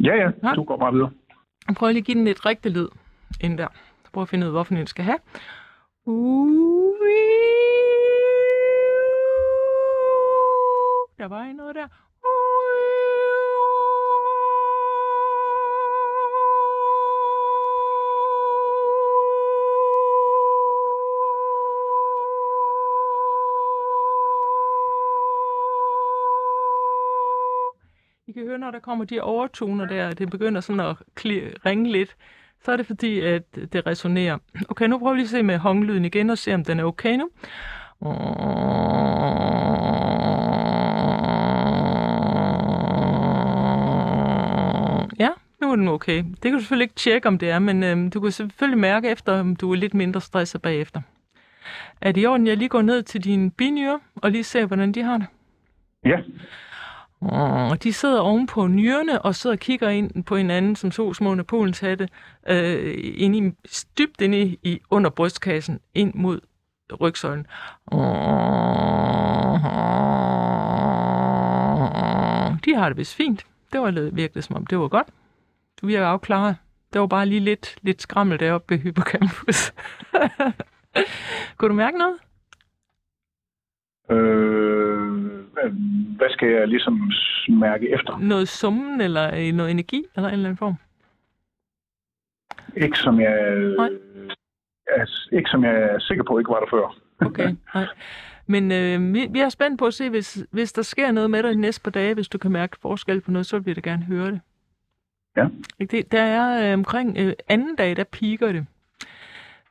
Ja, ja, Ja. du går bare videre. Jeg prøver lige at give den lidt rigtig lyd ind der. Så prøver at finde ud af, hvorfor den skal have. Ui. Der var noget der. I kan høre, når der kommer de overtoner der, og det begynder sådan at kli- ringe lidt, så er det fordi, at det resonerer. Okay, nu prøver vi lige at se med honglyden igen og se, om den er okay nu. Ja, nu er den okay. Det kan du selvfølgelig ikke tjekke, om det er, men øhm, du kan selvfølgelig mærke efter, om du er lidt mindre stresset bagefter. Er det i orden, jeg lige går ned til dine binyrer og lige ser, hvordan de har det? Ja, og de sidder oven på nyrene og sidder og kigger ind på hinanden som to små Napolens hatte, øh, ind i, dybt inde i, i under brystkassen, ind mod rygsøjlen. De har det vist fint. Det var virkelig som om, det var godt. Du virker afklaret. Det var bare lige lidt, lidt skrammel deroppe ved hippocampus. <laughs> Kunne du mærke noget? Øh, hvad skal jeg ligesom mærke efter? Noget summen eller øh, noget energi eller en eller anden form? Ikke som jeg, Nej. er, ikke som jeg er sikker på ikke var der før. Okay, <laughs> nej. Men øh, vi, vi er spændt på at se, hvis, hvis der sker noget med dig de næste par dage, hvis du kan mærke forskel på noget, så vil vi da gerne høre det. Ja. Det, der er øh, omkring øh, anden dag, der piker det.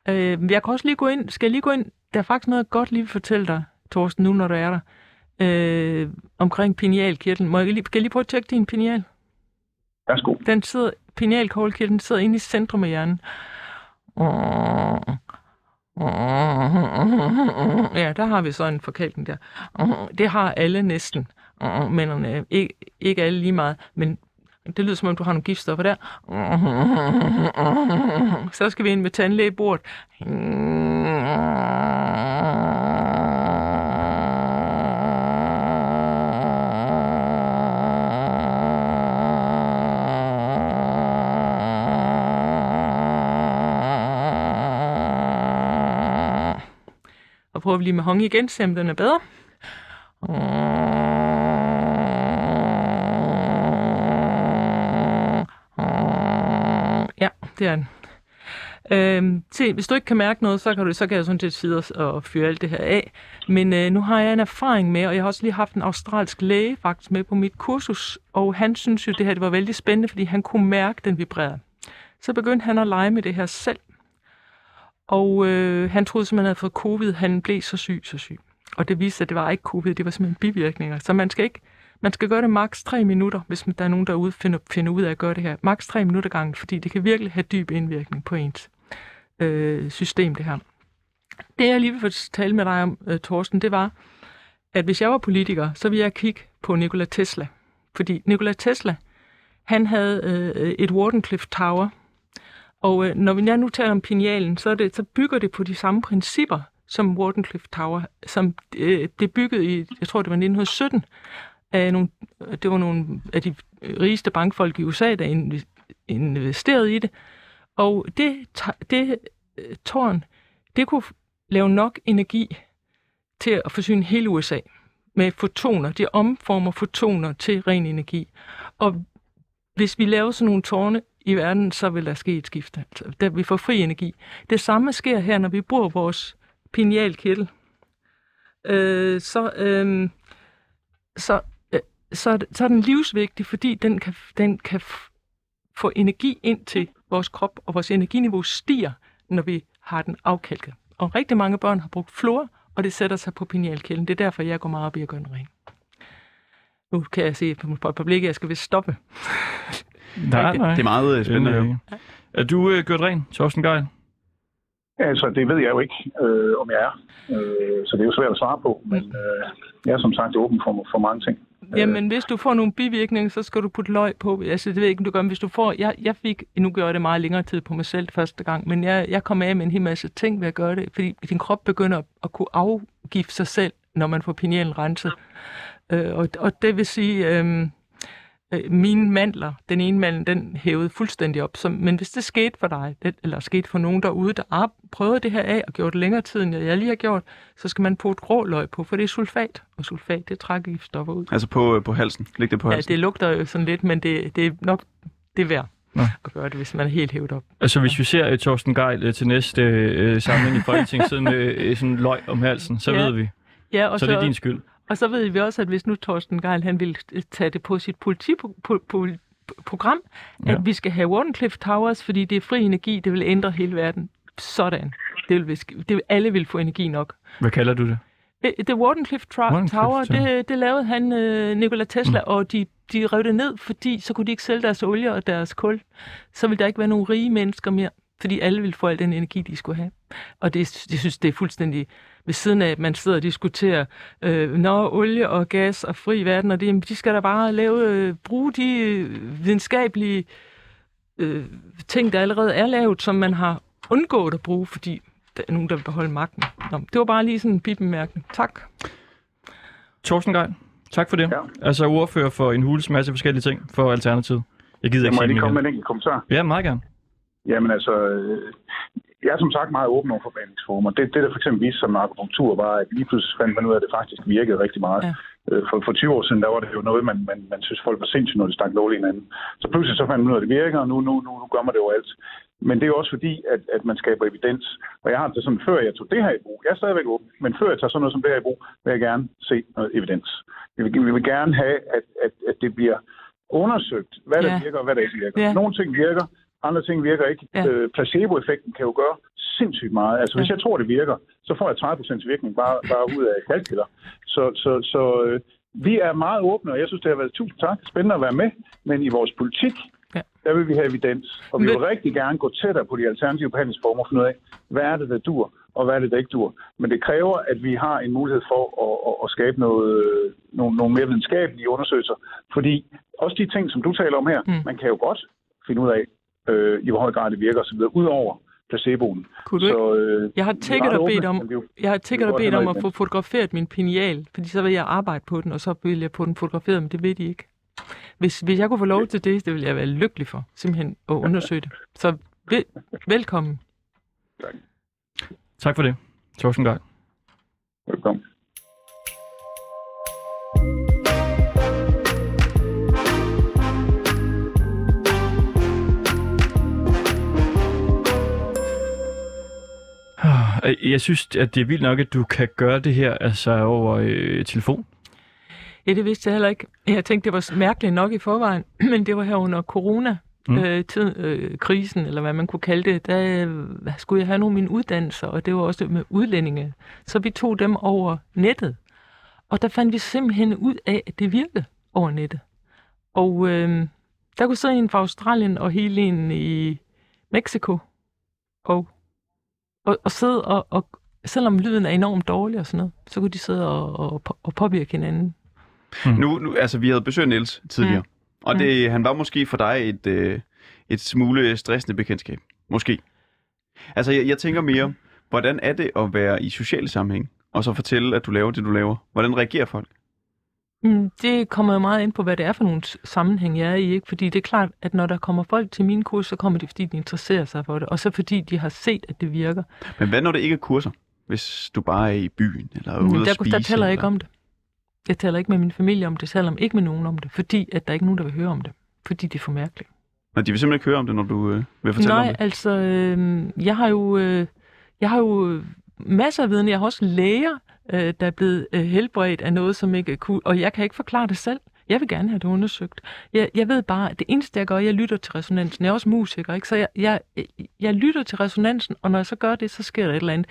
Øh, jeg kan også lige gå ind, skal jeg lige gå ind, der er faktisk noget, godt lige vil fortælle dig, Torsten, nu når du er der, øh, omkring pinealkirtlen. Må jeg lige, skal jeg lige prøve at tjekke din pineal? Værsgo. Den sidder, pinealkoglekirtlen sidder inde i centrum af hjernen. Ja, der har vi så en forkælkning der. Det har alle næsten. Men øh, ikke, ikke alle lige meget. Men det lyder som om, du har nogle giftstoffer der. Så skal vi ind med tandlægebordet. Prøver vi lige med hong igen, se om den er bedre. Ja, det er den. Øhm, se, hvis du ikke kan mærke noget, så kan, du, så kan jeg sådan set sidde og fyre alt det her af. Men øh, nu har jeg en erfaring med, og jeg har også lige haft en australsk læge faktisk med på mit kursus, og han synes jo, det her det var vældig spændende, fordi han kunne mærke, den vibrerede. Så begyndte han at lege med det her selv. Og øh, han troede simpelthen, han havde fået covid. Han blev så syg, så syg. Og det viste sig, at det var ikke covid, det var simpelthen bivirkninger. Så man skal ikke, man skal gøre det maks 3 minutter, hvis der er nogen derude, finder, finder ud af at gøre det her. Maks 3 minutter gangen, fordi det kan virkelig have dyb indvirkning på ens øh, system, det her. Det, jeg lige vil tale med dig om, øh, Thorsten, det var, at hvis jeg var politiker, så ville jeg kigge på Nikola Tesla. Fordi Nikola Tesla, han havde øh, et Wardenclyffe Tower, og øh, når vi nu taler om pinealen, så, er det, så bygger det på de samme principper som Wardenclyffe Tower, som øh, blev bygget i, jeg tror det var 1917, af nogle, det var nogle af de rigeste bankfolk i USA, der investerede i det. Og det, det øh, tårn, det kunne lave nok energi til at forsyne hele USA med fotoner. De omformer fotoner til ren energi. Og hvis vi laver sådan nogle tårne i verden, så vil der ske et skifte. Altså, der vi får fri energi. Det samme sker her, når vi bruger vores pinealkættel. Øh, så, øh, så, øh, så, er så er den livsvigtig, fordi den kan, den kan f- få energi ind til vores krop, og vores energiniveau stiger, når vi har den afkalket. Og rigtig mange børn har brugt fluor, og det sætter sig på pinealkælden. Det er derfor, jeg går meget op i at gøre den ren. Nu kan jeg se på på et par blikke, at jeg skal vist stoppe. Nej, nej. Det er meget øh, spændende at høre. Øh, Er du øh, gjort ren, Torsten Geil? Altså, det ved jeg jo ikke, øh, om jeg er. Øh, så det er jo svært at svare på. Men øh, jeg er som sagt åben for, for mange ting. Jamen, hvis du får nogle bivirkninger, så skal du putte løg på. Altså, det ved jeg ikke, om du gør, men hvis du får... Jeg, jeg fik... Nu gør jeg det meget længere tid på mig selv første gang, men jeg, jeg kom af med en hel masse ting ved at gøre det, fordi din krop begynder at kunne afgive sig selv, når man får pinealen renset. Øh, og, og det vil sige... Øh, øh, mine mandler, den ene mandel, den hævede fuldstændig op. Så, men hvis det skete for dig, det, eller skete for nogen derude, der har prøvet det her af og gjort det længere tid, end jeg lige har gjort, så skal man putte grå løg på, for det er sulfat, og sulfat, det trækker giftstoffer ud. Altså på, øh, på halsen. Læg det på Ja, halsen. det lugter jo sådan lidt, men det, det er nok det er værd Nå. at gøre det, hvis man er helt hævet op. Altså, hvis vi ser uh, Torsten Geil uh, til næste uh, samling i Folketinget, sådan, uh, sådan løg om halsen, så Ja. ved vi. Ja, og Så det er din skyld. Og så ved vi også, at hvis nu Torsten Geil, han vil tage det på sit politiprogram, Ja. at vi skal have Wardenclyffe Towers, fordi det er fri energi, det vil ændre hele verden. Sådan. Det vil, det vil, alle vil få energi nok. Hvad kalder du det? Øh, Det Wardenclyffe Tower. det, det lavede han, øh, Nikola Tesla, mm. og de, de rev det ned, fordi så kunne de ikke sælge deres olie og deres kul. Så ville der ikke være nogen rige mennesker mere, fordi alle ville få al den energi, de skulle have. Og det, jeg synes, det er fuldstændig ved siden af, at man sidder og diskuterer, øh, når olie og gas og fri verden, og det, jamen, de skal da bare lave, øh, bruge de øh, videnskabelige øh, ting, der allerede er lavet, som man har undgået at bruge, fordi der er nogen, der vil beholde magten. Nå, det var bare lige sådan en bibemærkning. Tak. Torsten Geil, tak for det. Ja. Altså ordfører for en hulens masse forskellige ting for Alternativet. Jeg gider Jeg ikke sige lige komme mere. med en enkelt kommentar. Ja, meget gerne. Jamen altså, øh, jeg er som sagt meget åben over for behandlingsformer. Det, det der for eksempel viste sig med akupunktur, var, at lige pludselig fandt man ud af, at det faktisk virkede rigtig meget. Ja. Øh, For, for 20 år siden, der var det jo noget, man, man, man synes, folk var sindssygt, når de stak lovligt hinanden. Så pludselig så fandt man ud af, at det virker, og nu, nu, nu, nu gør man det overalt. Men det er jo også fordi, at, at man skaber evidens. Og jeg har det sådan, før jeg tog det her i brug, jeg er stadigvæk åben, men før jeg tager sådan noget som det her i brug, vil jeg gerne se noget evidens. Vi vil, vi vil gerne have, at, at, at det bliver undersøgt, hvad der Ja. virker og hvad der ikke virker. Ja. Nogle ting virker, andre ting virker ikke. Ja. Øh, placeboeffekten kan jo gøre sindssygt meget. Altså, hvis Ja. jeg tror, det virker, så får jeg 30% virkning bare, bare ud af kalkiller. Så, så, så øh, vi er meget åbne, og jeg synes, det har været tusind tak. Spændende at være med, men i vores politik, Ja. der vil vi have evidens. Og vi Men- vil rigtig gerne gå tættere på de alternative behandlingsformer og finde ud af, hvad er det, der dur, og hvad er det, der ikke dur. Men det kræver, at vi har en mulighed for at, at, at skabe noget, nogle, nogle mere videnskabelige undersøgelser. Fordi også de ting, som du taler om her, Mm. man kan jo godt finde ud af, øh, i hvor høj grad det virker osv., udover placeboen. Kunne du ikke? Så, øh, Jeg har tækket og bedt om, jo- jeg har tækket og bedt om at få fotograferet min pineal, fordi så vil jeg arbejde på den, og så vil jeg få den fotograferet, men det ved de ikke. Hvis, hvis jeg kunne få lov til det, det ville jeg være lykkelig for, simpelthen at undersøge det. Så vel, velkommen. Tak for det, Torsten Geil. Velkommen. Jeg synes, at det er vildt nok, at du kan gøre det her altså over øh, telefon. Ja, det vidste jeg heller ikke. Jeg tænkte, det var mærkeligt nok i forvejen, <clears throat> men det var her under corona. Mm. Mm. Øh, tid, øh, krisen, eller hvad man kunne kalde det, der øh, skulle jeg have nogle af mine uddannelser, og det var også med udlændinge. Så vi tog dem over nettet. Og der fandt vi simpelthen ud af, at det virkede over nettet. Og øh, der kunne sidde en fra Australien og hele en i Mexico. Og, og, og sidde og, og, selvom lyden er enormt dårlig og sådan noget, så kunne de sidde og, og, og påvirke hinanden. Nu, nu, altså, vi havde besøgt Niels tidligere, mm. og det, han var måske for dig et, øh, et smule stressende bekendtskab. Måske. Altså, jeg, jeg tænker mere, hvordan er det at være i sociale sammenhæng, og så fortælle, at du laver det, du laver? Hvordan reagerer folk? Mm, Det kommer jo meget ind på, hvad det er for nogle sammenhæng, jeg er i. Ikke? Fordi det er klart, at når der kommer folk til mine kurser, så kommer de, fordi de interesserer sig for det. Og så fordi de har set, at det virker. Men hvad når det ikke er kurser? Hvis du bare er i byen, eller er ude Men at der, spise? der taler jeg ikke om det. Jeg taler ikke med min familie om det. Jeg taler ikke med nogen om det. Fordi at der er ikke nogen, der vil høre om det. Fordi det er for mærkeligt. Nå, de vil simpelthen ikke høre om det, når du øh, vil fortælle Nej, om det. altså, øh, jeg har jo, øh, jeg har jo masser af viden. Jeg har også læger, øh, der er blevet øh, helbredt af noget, som ikke er cool, og jeg kan ikke forklare det selv. Jeg vil gerne have det undersøgt. Jeg, jeg ved bare, at det eneste, jeg gør, jeg lytter til resonansen. Jeg er også musiker, ikke? så jeg, jeg, jeg lytter til resonansen, og når jeg så gør det, så sker der et eller andet.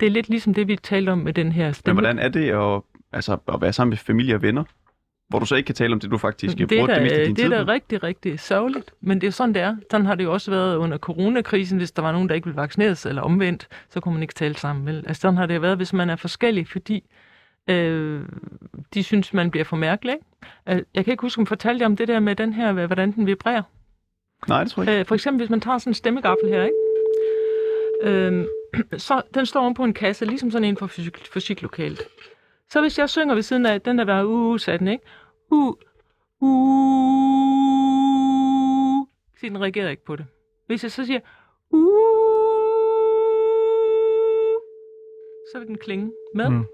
Det er lidt ligesom det, vi talte om med den her Men stemme. hvordan er det at, altså, at være sammen med familie og venner? Hvor du så ikke kan tale om det, du faktisk det bruger er, det meste af din det er da rigtig, rigtig sørgeligt. Men det er sådan, det er. Sådan har det jo også været under coronakrisen, hvis der var nogen, der ikke ville vaccineres, eller omvendt, så kunne man ikke tale sammen. Vel? Altså sådan har det været, hvis man er forskellig, fordi øh, de synes, man bliver for mærkelig. Ikke? Øh, Jeg kan ikke huske, om jeg fortalte om det der med den her, hvordan den vibrerer. Nej, det tror jeg ikke. Øh, for eksempel, hvis man tager sådan en stemmegaffel her, ikke? Øh, <clears throat> så den står oven på en kasse, ligesom sådan en for fysik, fysiklokalet. Så hvis jeg synger ved siden af, den der var uh, sagde den, ikke? Uh, uh, så den reagerer ikke på det. Hvis jeg så siger, uh, så vil den klinge med. Mm.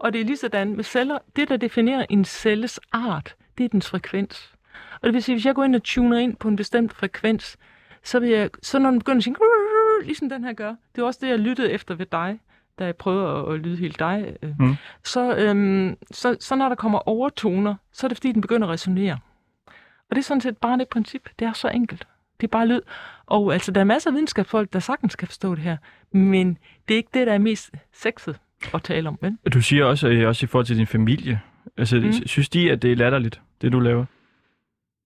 Og det er lige sådan med celler. Det, der definerer en celles art, det er dens frekvens. Og det vil sige, hvis jeg går ind og tuner ind på en bestemt frekvens, så vil jeg, så når den begynder at sige, ligesom den her gør, det er også det, jeg lyttede efter ved dig, da jeg prøvede at, at lyde helt dig, øh, Mm. så, øhm, så, så når der kommer overtoner, så er det fordi, den begynder at resonere. Og det er sådan set bare det princip. Det er så enkelt. Det er bare lyd. Og altså, der er masser af videnskabsfolk, der sagtens kan forstå det her. Men det er ikke det, der er mest sexet at tale om, vel? Du siger også, øh, også i forhold til din familie. Altså. Mm. synes de, at det er latterligt, det du laver?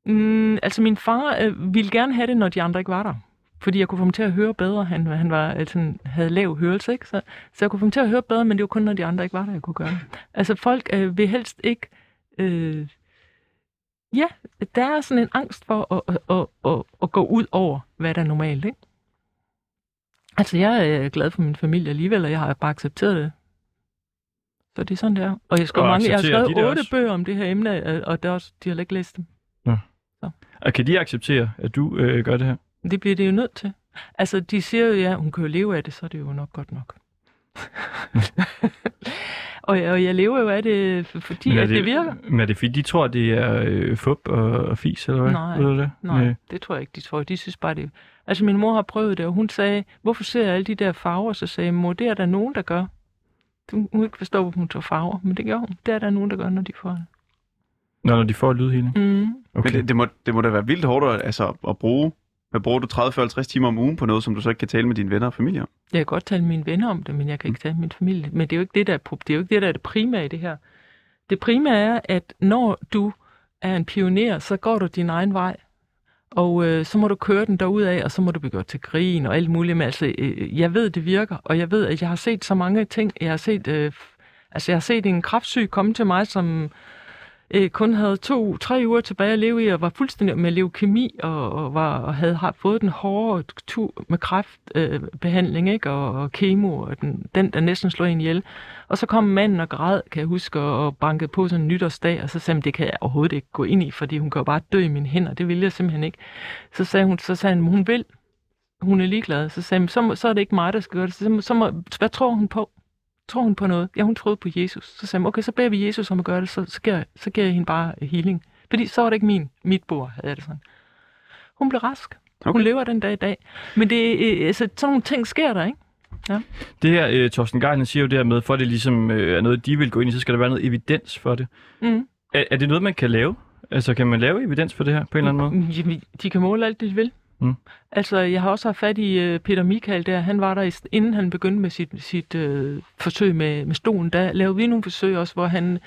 Mm, altså, min far øh, ville gerne have det, når de andre ikke var der. Fordi jeg kunne få ham til at høre bedre. Han, han var, altså, han havde lav hørelse, ikke? Så, så jeg kunne få ham til at høre bedre, men det var kun, når de andre ikke var der, jeg kunne gøre det. Altså, folk øh, vil helst ikke... Øh, ja, der er sådan en angst for at, at, at, at, at gå ud over, hvad der er normalt, ikke? Altså, jeg er glad for min familie alligevel, og jeg har bare accepteret det. Så det er sådan, det er. Og jeg, skrev Og mange, jeg har skrevet de otte også? bøger om det her emne, øh, og der er også, de har ikke læst dem. Og kan de acceptere, at du øh, gør det her? Det bliver det jo nødt til. Altså, de siger jo, ja, hun kan jo leve af det, så er det jo nok godt nok. <laughs> og, jeg, og jeg lever jo af det, fordi Men er at det, det virker. Men er det fordi, de tror, det er øh, fup og, og fis, eller hvad? Nej, Ved du det? Nej, det tror jeg ikke, de tror. De synes bare, det Altså, min mor har prøvet det, og hun sagde, hvorfor ser jeg alle de der farver? Så sagde mor, det er der nogen, der gør. Hun kunne ikke forstå, hvorfor hun tog farver, men det gør hun. Det er der nogen, der gør, når de får det. Nå, når de får lydhealing? Mm. Okay. Men det, det, må, det må da være vildt hårdt at, altså, at bruge. Hvad bruger du 30-50 timer om ugen på noget, som du så ikke kan tale med dine venner og familie om? Jeg kan godt tale med mine venner om det, men jeg kan ikke tale med min familie. Men det er jo ikke det, der er, det er, jo ikke det, der er det primære i det her. Det primære er, at når du er en pioner, så går du din egen vej. Og øh, så må du køre den af, og så må du begå til grin og alt muligt. Men altså, øh, jeg ved, det virker, og jeg ved, at jeg har set så mange ting. Jeg har set, øh, altså, jeg har set en kraftsyg komme til mig, som øh, kun havde to-tre uger tilbage at leve i, og var fuldstændig med leukemi, og, og, var, og havde har fået den hårde tur med kræftbehandling, øh, ikke? Og, og kemo, og den, den, der næsten slog en ihjel. Og så kom manden og græd, kan jeg huske, og, og bankede på sådan en nytårsdag, og så sagde han, det kan jeg overhovedet ikke gå ind i, fordi hun kan jo bare dø i mine hænder, det vil jeg simpelthen ikke. Så sagde hun, så sagde han, hun vil, hun er ligeglad. Så sagde han, så, så er det ikke mig, der skal gøre det. Så, så må, hvad tror hun på? Tror hun på noget? Ja, hun troede på Jesus. Så sagde han, okay, så beder vi Jesus om at gøre det, så, så, giver, så giver jeg hende bare healing. Fordi så var det ikke min, mit bord, havde jeg det sådan. Hun blev rask. Okay. Hun lever den dag i dag. Men det, øh, altså, sådan nogle ting sker der, ikke? Det her, øh, Torsten Geil, siger jo det her med, for at det ligesom øh, er noget, de vil gå ind i, så skal der være noget evidens for det. Mm. Er, er det noget, man kan lave? Altså, kan man lave evidens for det her på en eller anden måde? Jamen, De kan måle alt det, de vil. Mm. Altså, jeg har også haft fat i uh, Peter Michael der. Han var der, inden han begyndte med sit, sit uh, forsøg med, med stolen. Der lavede vi nogle forsøg også, hvor han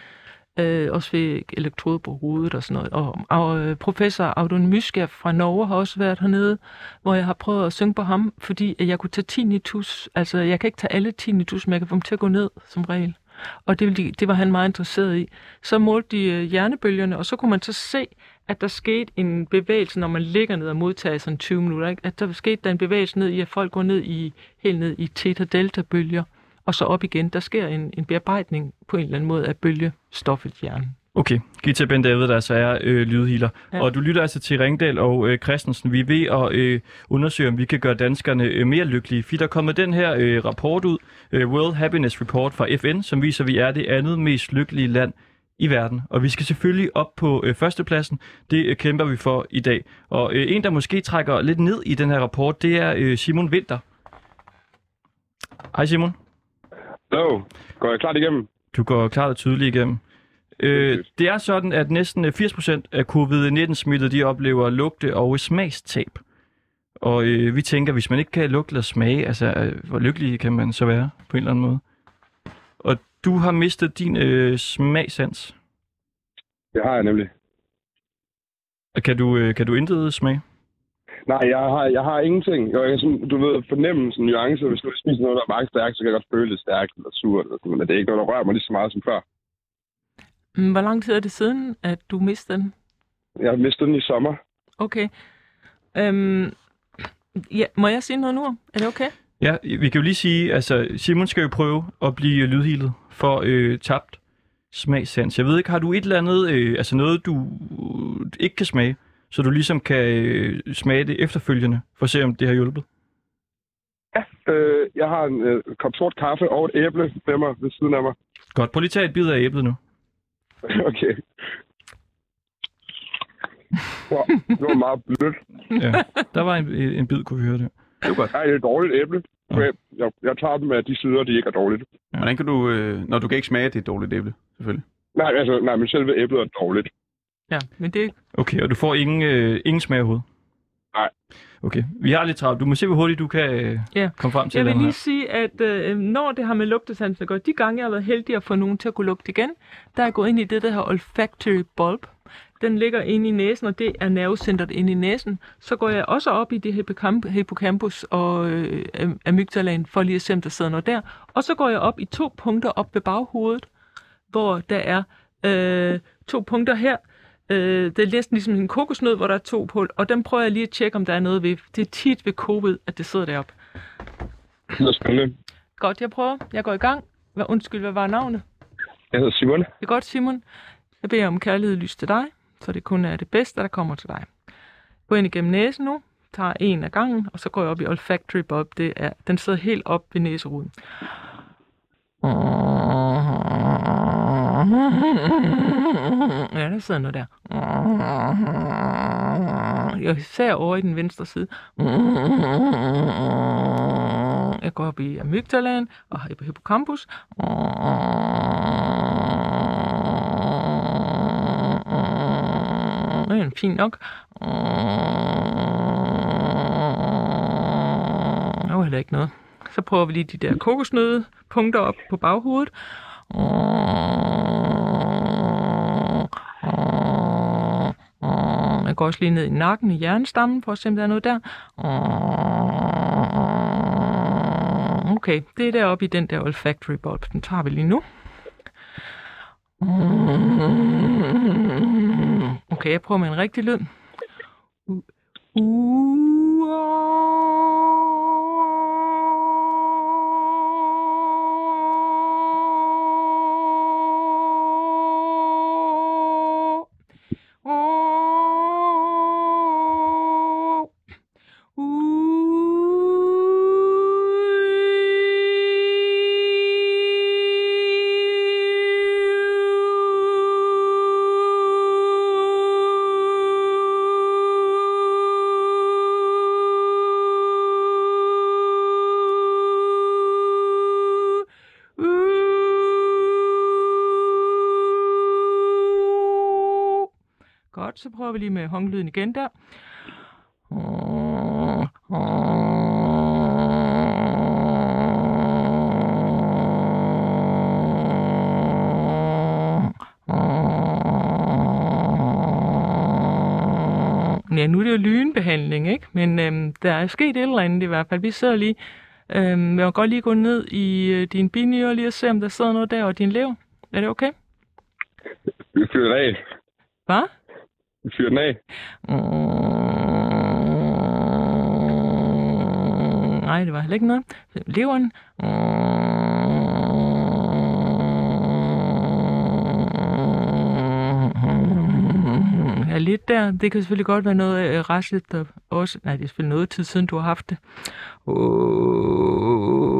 uh, også fik elektrode på hovedet og sådan noget. Og, og uh, professor Audun Myskær fra Norge har også været hernede, hvor jeg har prøvet at synge på ham, fordi at jeg kunne tage tinnitus. Altså, jeg kan ikke tage alle tinnitus, men jeg kan få dem til at gå ned som regel. Og det, det var han meget interesseret i. Så målte de øh, hjernebølgerne, og så kunne man så se, at der skete en bevægelse, når man ligger ned og modtager sådan 20 minutter. Ikke? At der skete der en bevægelse ned i, at folk går ned i, helt ned i theta-delta-bølger, og så op igen. Der sker en, en bearbejdning på en eller anden måde af bølgestoffet i hjernen. Okay, Gita Ben David, der altså er øh, lydhealer. Ja. Og du lytter altså til Ringdal og øh, Christensen. Vi er ved at øh, undersøge, om vi kan gøre danskerne øh, mere lykkelige. For der er kommet den her øh, rapport ud, øh, World Happiness Report fra FN, som viser, at vi er det andet mest lykkelige land i verden. Og vi skal selvfølgelig op på øh, førstepladsen. Det øh, kæmper vi for i dag. Og øh, en, der måske trækker lidt ned i den her rapport, det er øh, Simon Winter. Hej Simon. Hallo, går jeg klart igennem? Du går klart og tydeligt igennem. Øh, det er sådan, at næsten øh, 80% af covid-19-smittede, de oplever lugte- og smagstab. Og øh, vi tænker, hvis man ikke kan lugte eller smage, altså øh, hvor lykkelig kan man så være på en eller anden måde? Og du har mistet din øh, smagsans. Det har jeg nemlig. Og Kan du, øh, kan du intet smage? Nej, jeg har, jeg har ingenting. Jeg kan sådan, du ved, fornemme sådan nuancer. Hvis du spiser noget, der er meget stærkt, så kan jeg godt føle det stærkt eller surt. Eller sådan, men det er ikke noget, der rører mig lige så meget som før. Mm, Hvor lang tid er det siden, at du mistede den? Jeg har mistet den i sommer. Okay. Øhm, ja, må jeg sige noget nu? Er det okay? Ja, vi kan jo lige sige, altså Simon skal jo prøve at blive lydhilet for øh, tabt smagssans. Jeg ved ikke, har du et eller andet, øh, altså noget du øh, ikke kan smage, så du ligesom kan øh, smage det efterfølgende, for at se om det har hjulpet? Øh, jeg har en øh, kop sort kaffe og et æble med mig ved siden af mig. Godt, prøv lige at tage et bid af æblet nu. <laughs> okay. Wow, det var meget blødt. Ja, der var en, en bid, kunne vi høre det. Det er godt. Nej, det er et dårligt æble. Ja. Jeg, jeg, jeg tager dem af de sider, de ikke er dårligt. Hvordan kan du, øh, når du kan ikke smage, at det er et dårligt æble, selvfølgelig. Nej, altså, nej, men selve æblet er dårligt. Ja, men det... Okay, og du får ingen, øh, ingen smag overhovedet? Nej. Okay, vi har lidt travlt. Du må se, hvor hurtigt du kan øh, Ja. komme frem til Jeg vil den her. lige sige, at øh, når det har med lugtesansen at gøre, de gange jeg har været heldig at få nogen til at kunne lugte igen, der er jeg gået ind i det, der hedder olfactory bulb. Den ligger inde i næsen, og det er nervecentret inde i næsen. Så går jeg også op i det hippocamp- hippocampus og øh, am- amygdalaen, for lige at se, om der sidder noget der. Og så går jeg op i to punkter op ved baghovedet, hvor der er øh, to punkter her. Øh, det er næsten ligesom en kokosnød, hvor der er to på, og den prøver jeg lige at tjekke, om der er noget ved. Det er tit ved covid, at det sidder deroppe. Det er spændende. Godt, jeg prøver. Jeg går i gang. Hvad, undskyld, hvad var navnet? Jeg hedder Simon. Det er godt, Simon. Jeg beder om kærlighed lys til dig, så det kun er det bedste, der kommer til dig. Gå ind igennem næsen nu, tager en af gangen, og så går jeg op i olfactory bulb. Det er, den sidder helt op ved næseruden. Ja, der sidder noget der. Jeg især over i den venstre side. Jeg går op i amygdalaen og hippocampus. Det fint nok. Der var heller ikke noget. Så prøver vi lige de der kokosnøde punkter op på baghovedet. Jeg går også lige ned i nakken i hjernestammen, for at se, om der er noget der. Okay, det er deroppe i den der olfactory bulb. Den tager vi lige nu. Okay, med en rigtig lyd. Håndlyden igen der. Ja, nu er det jo lynbehandling, ikke? Men øhm, der er sket et eller andet i hvert fald. Vi sidder lige... Øhm, jeg vil godt lige gå ned i øh, din binyre lige og se, om der sidder noget der, og din lever. Er det okay? Vi den af. Hvad? Vi den af. Nej, det var heller ikke noget. Leveren. Mm. er lidt der. Det kan selvfølgelig godt være noget øh, restligt, der også... Nej, det er selvfølgelig noget tid siden, du har haft det. Oh,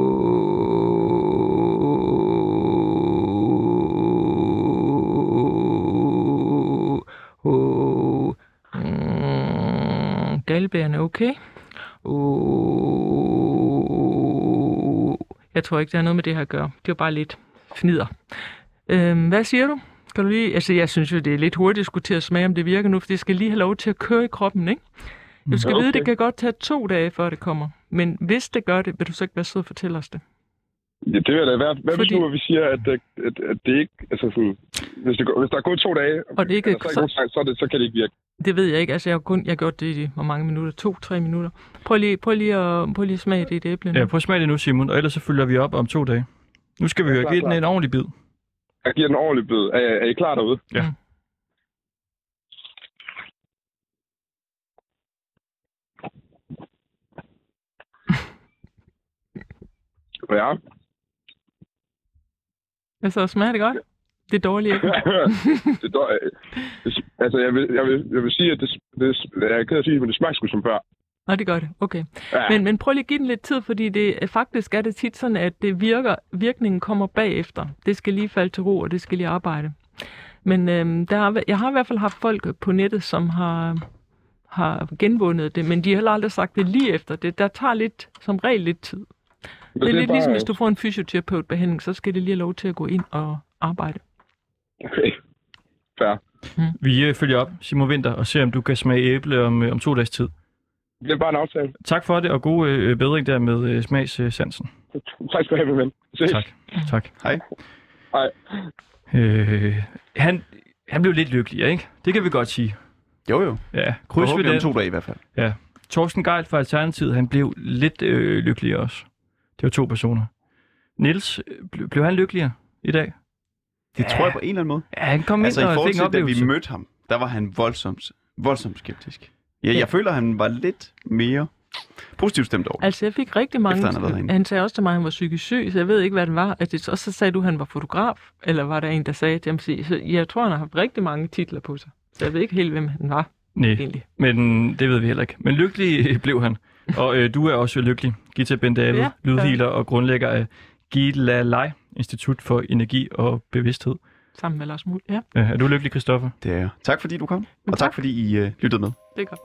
mm, galbæren er okay. Oh, jeg tror ikke, der er noget med det her at gøre. Det er bare lidt fnider. Øhm, hvad siger du? Kan du lige... Altså, jeg synes jo, det er lidt hurtigt at skulle til at smage, om det virker nu, for det skal lige have lov til at køre i kroppen, ikke? Du skal Okay. vide, det kan godt tage to dage, før det kommer. Men hvis det gør det, vil du så ikke være sød og fortælle os det? Ja, det vil jeg da være. Hvad Fordi- hvis nu, at vi siger, at, at, at, det ikke... Altså sådan, hvis, det, går- hvis der er gået to dage, Og det ikke- og så, ikke, så, så, er det, så kan det ikke virke. Det ved jeg ikke. Altså, jeg har kun jeg har gjort det i hvor mange minutter? To-tre minutter. Prøv lige, prøv lige, at, prøv lige at smage det i det æble. nu. Ja, prøv at smage det nu, Simon, og ellers så følger vi op om to dage. Nu skal vi jo give den en ordentlig bid. Jeg giver den ordentlig bid. Er, er I klar derude? Ja. Mm. Ja. Altså, smager det godt? Det er dårligt ikke? <laughs> det, er øh, det, altså, jeg vil, jeg, vil, jeg vil sige, at det, det, jeg er ked at sige, det, men det smager sgu som før. Nå, det gør det. Okay. Ja. Men, men prøv lige at give den lidt tid, fordi det, er- faktisk er det tit sådan, at det virker, virkningen kommer bagefter. Det skal lige falde til ro, og det skal lige arbejde. Men øhm, der har, jeg har i hvert fald haft folk på nettet, som har, har genvundet det, men de har heller aldrig sagt det lige efter. Det, der tager lidt, som regel lidt tid. Men Det er lidt bare- ligesom, hvis du får en fysioterapeutbehandling, så skal det lige have lov til at gå ind og arbejde. Okay. Fair. Vi øh, følger op, Simon Winter, og ser, om du kan smage æble om, øh, om to dages tid. Det er bare en aftale. Tak for det, og god øh, bedring der med øh, smagssansen. Tak skal du have, min ven. Ses. Tak. Tak. Hej. Hej. Øh, han, han blev lidt lykkelig, ikke? Det kan vi godt sige. Jo, jo. Ja, kryds ved den. to dage i hvert fald. Torsten Geil fra Alternativet, han blev lidt øh, lykkelig også. Det var to personer. Nils ble, blev han lykkeligere i dag? Det tror jeg på en eller anden måde. Ja, han kom Altså i ind og forhold fik en til, da vi mødte ham, der var han voldsomt, voldsomt skeptisk. Ja, Ja. jeg føler, han var lidt mere positivt stemt over. Altså, jeg fik rigtig mange... Efter han han sagde også til mig, at han var psykisk syg, så jeg ved ikke, hvad det var. Altså, og så sagde du, at han var fotograf, eller var der en, der sagde til ham, så jeg tror, han har haft rigtig mange titler på sig. Så jeg ved ikke helt, hvem han var Nej, egentlig. men det ved vi heller ikke. Men lykkelig <laughs> blev han. <laughs> Og øh, du er også lykkelig. Gita Ben David, Ja, ja, lydhealer og grundlægger af Gilalai Institut for Energi og Bevidsthed. Sammen med Lars Muhl. Ja, Øh, er du lykkelig, Christoffer? Det er jeg. Tak fordi du kom, Men og tak tak. fordi I uh, lyttede med. det er godt.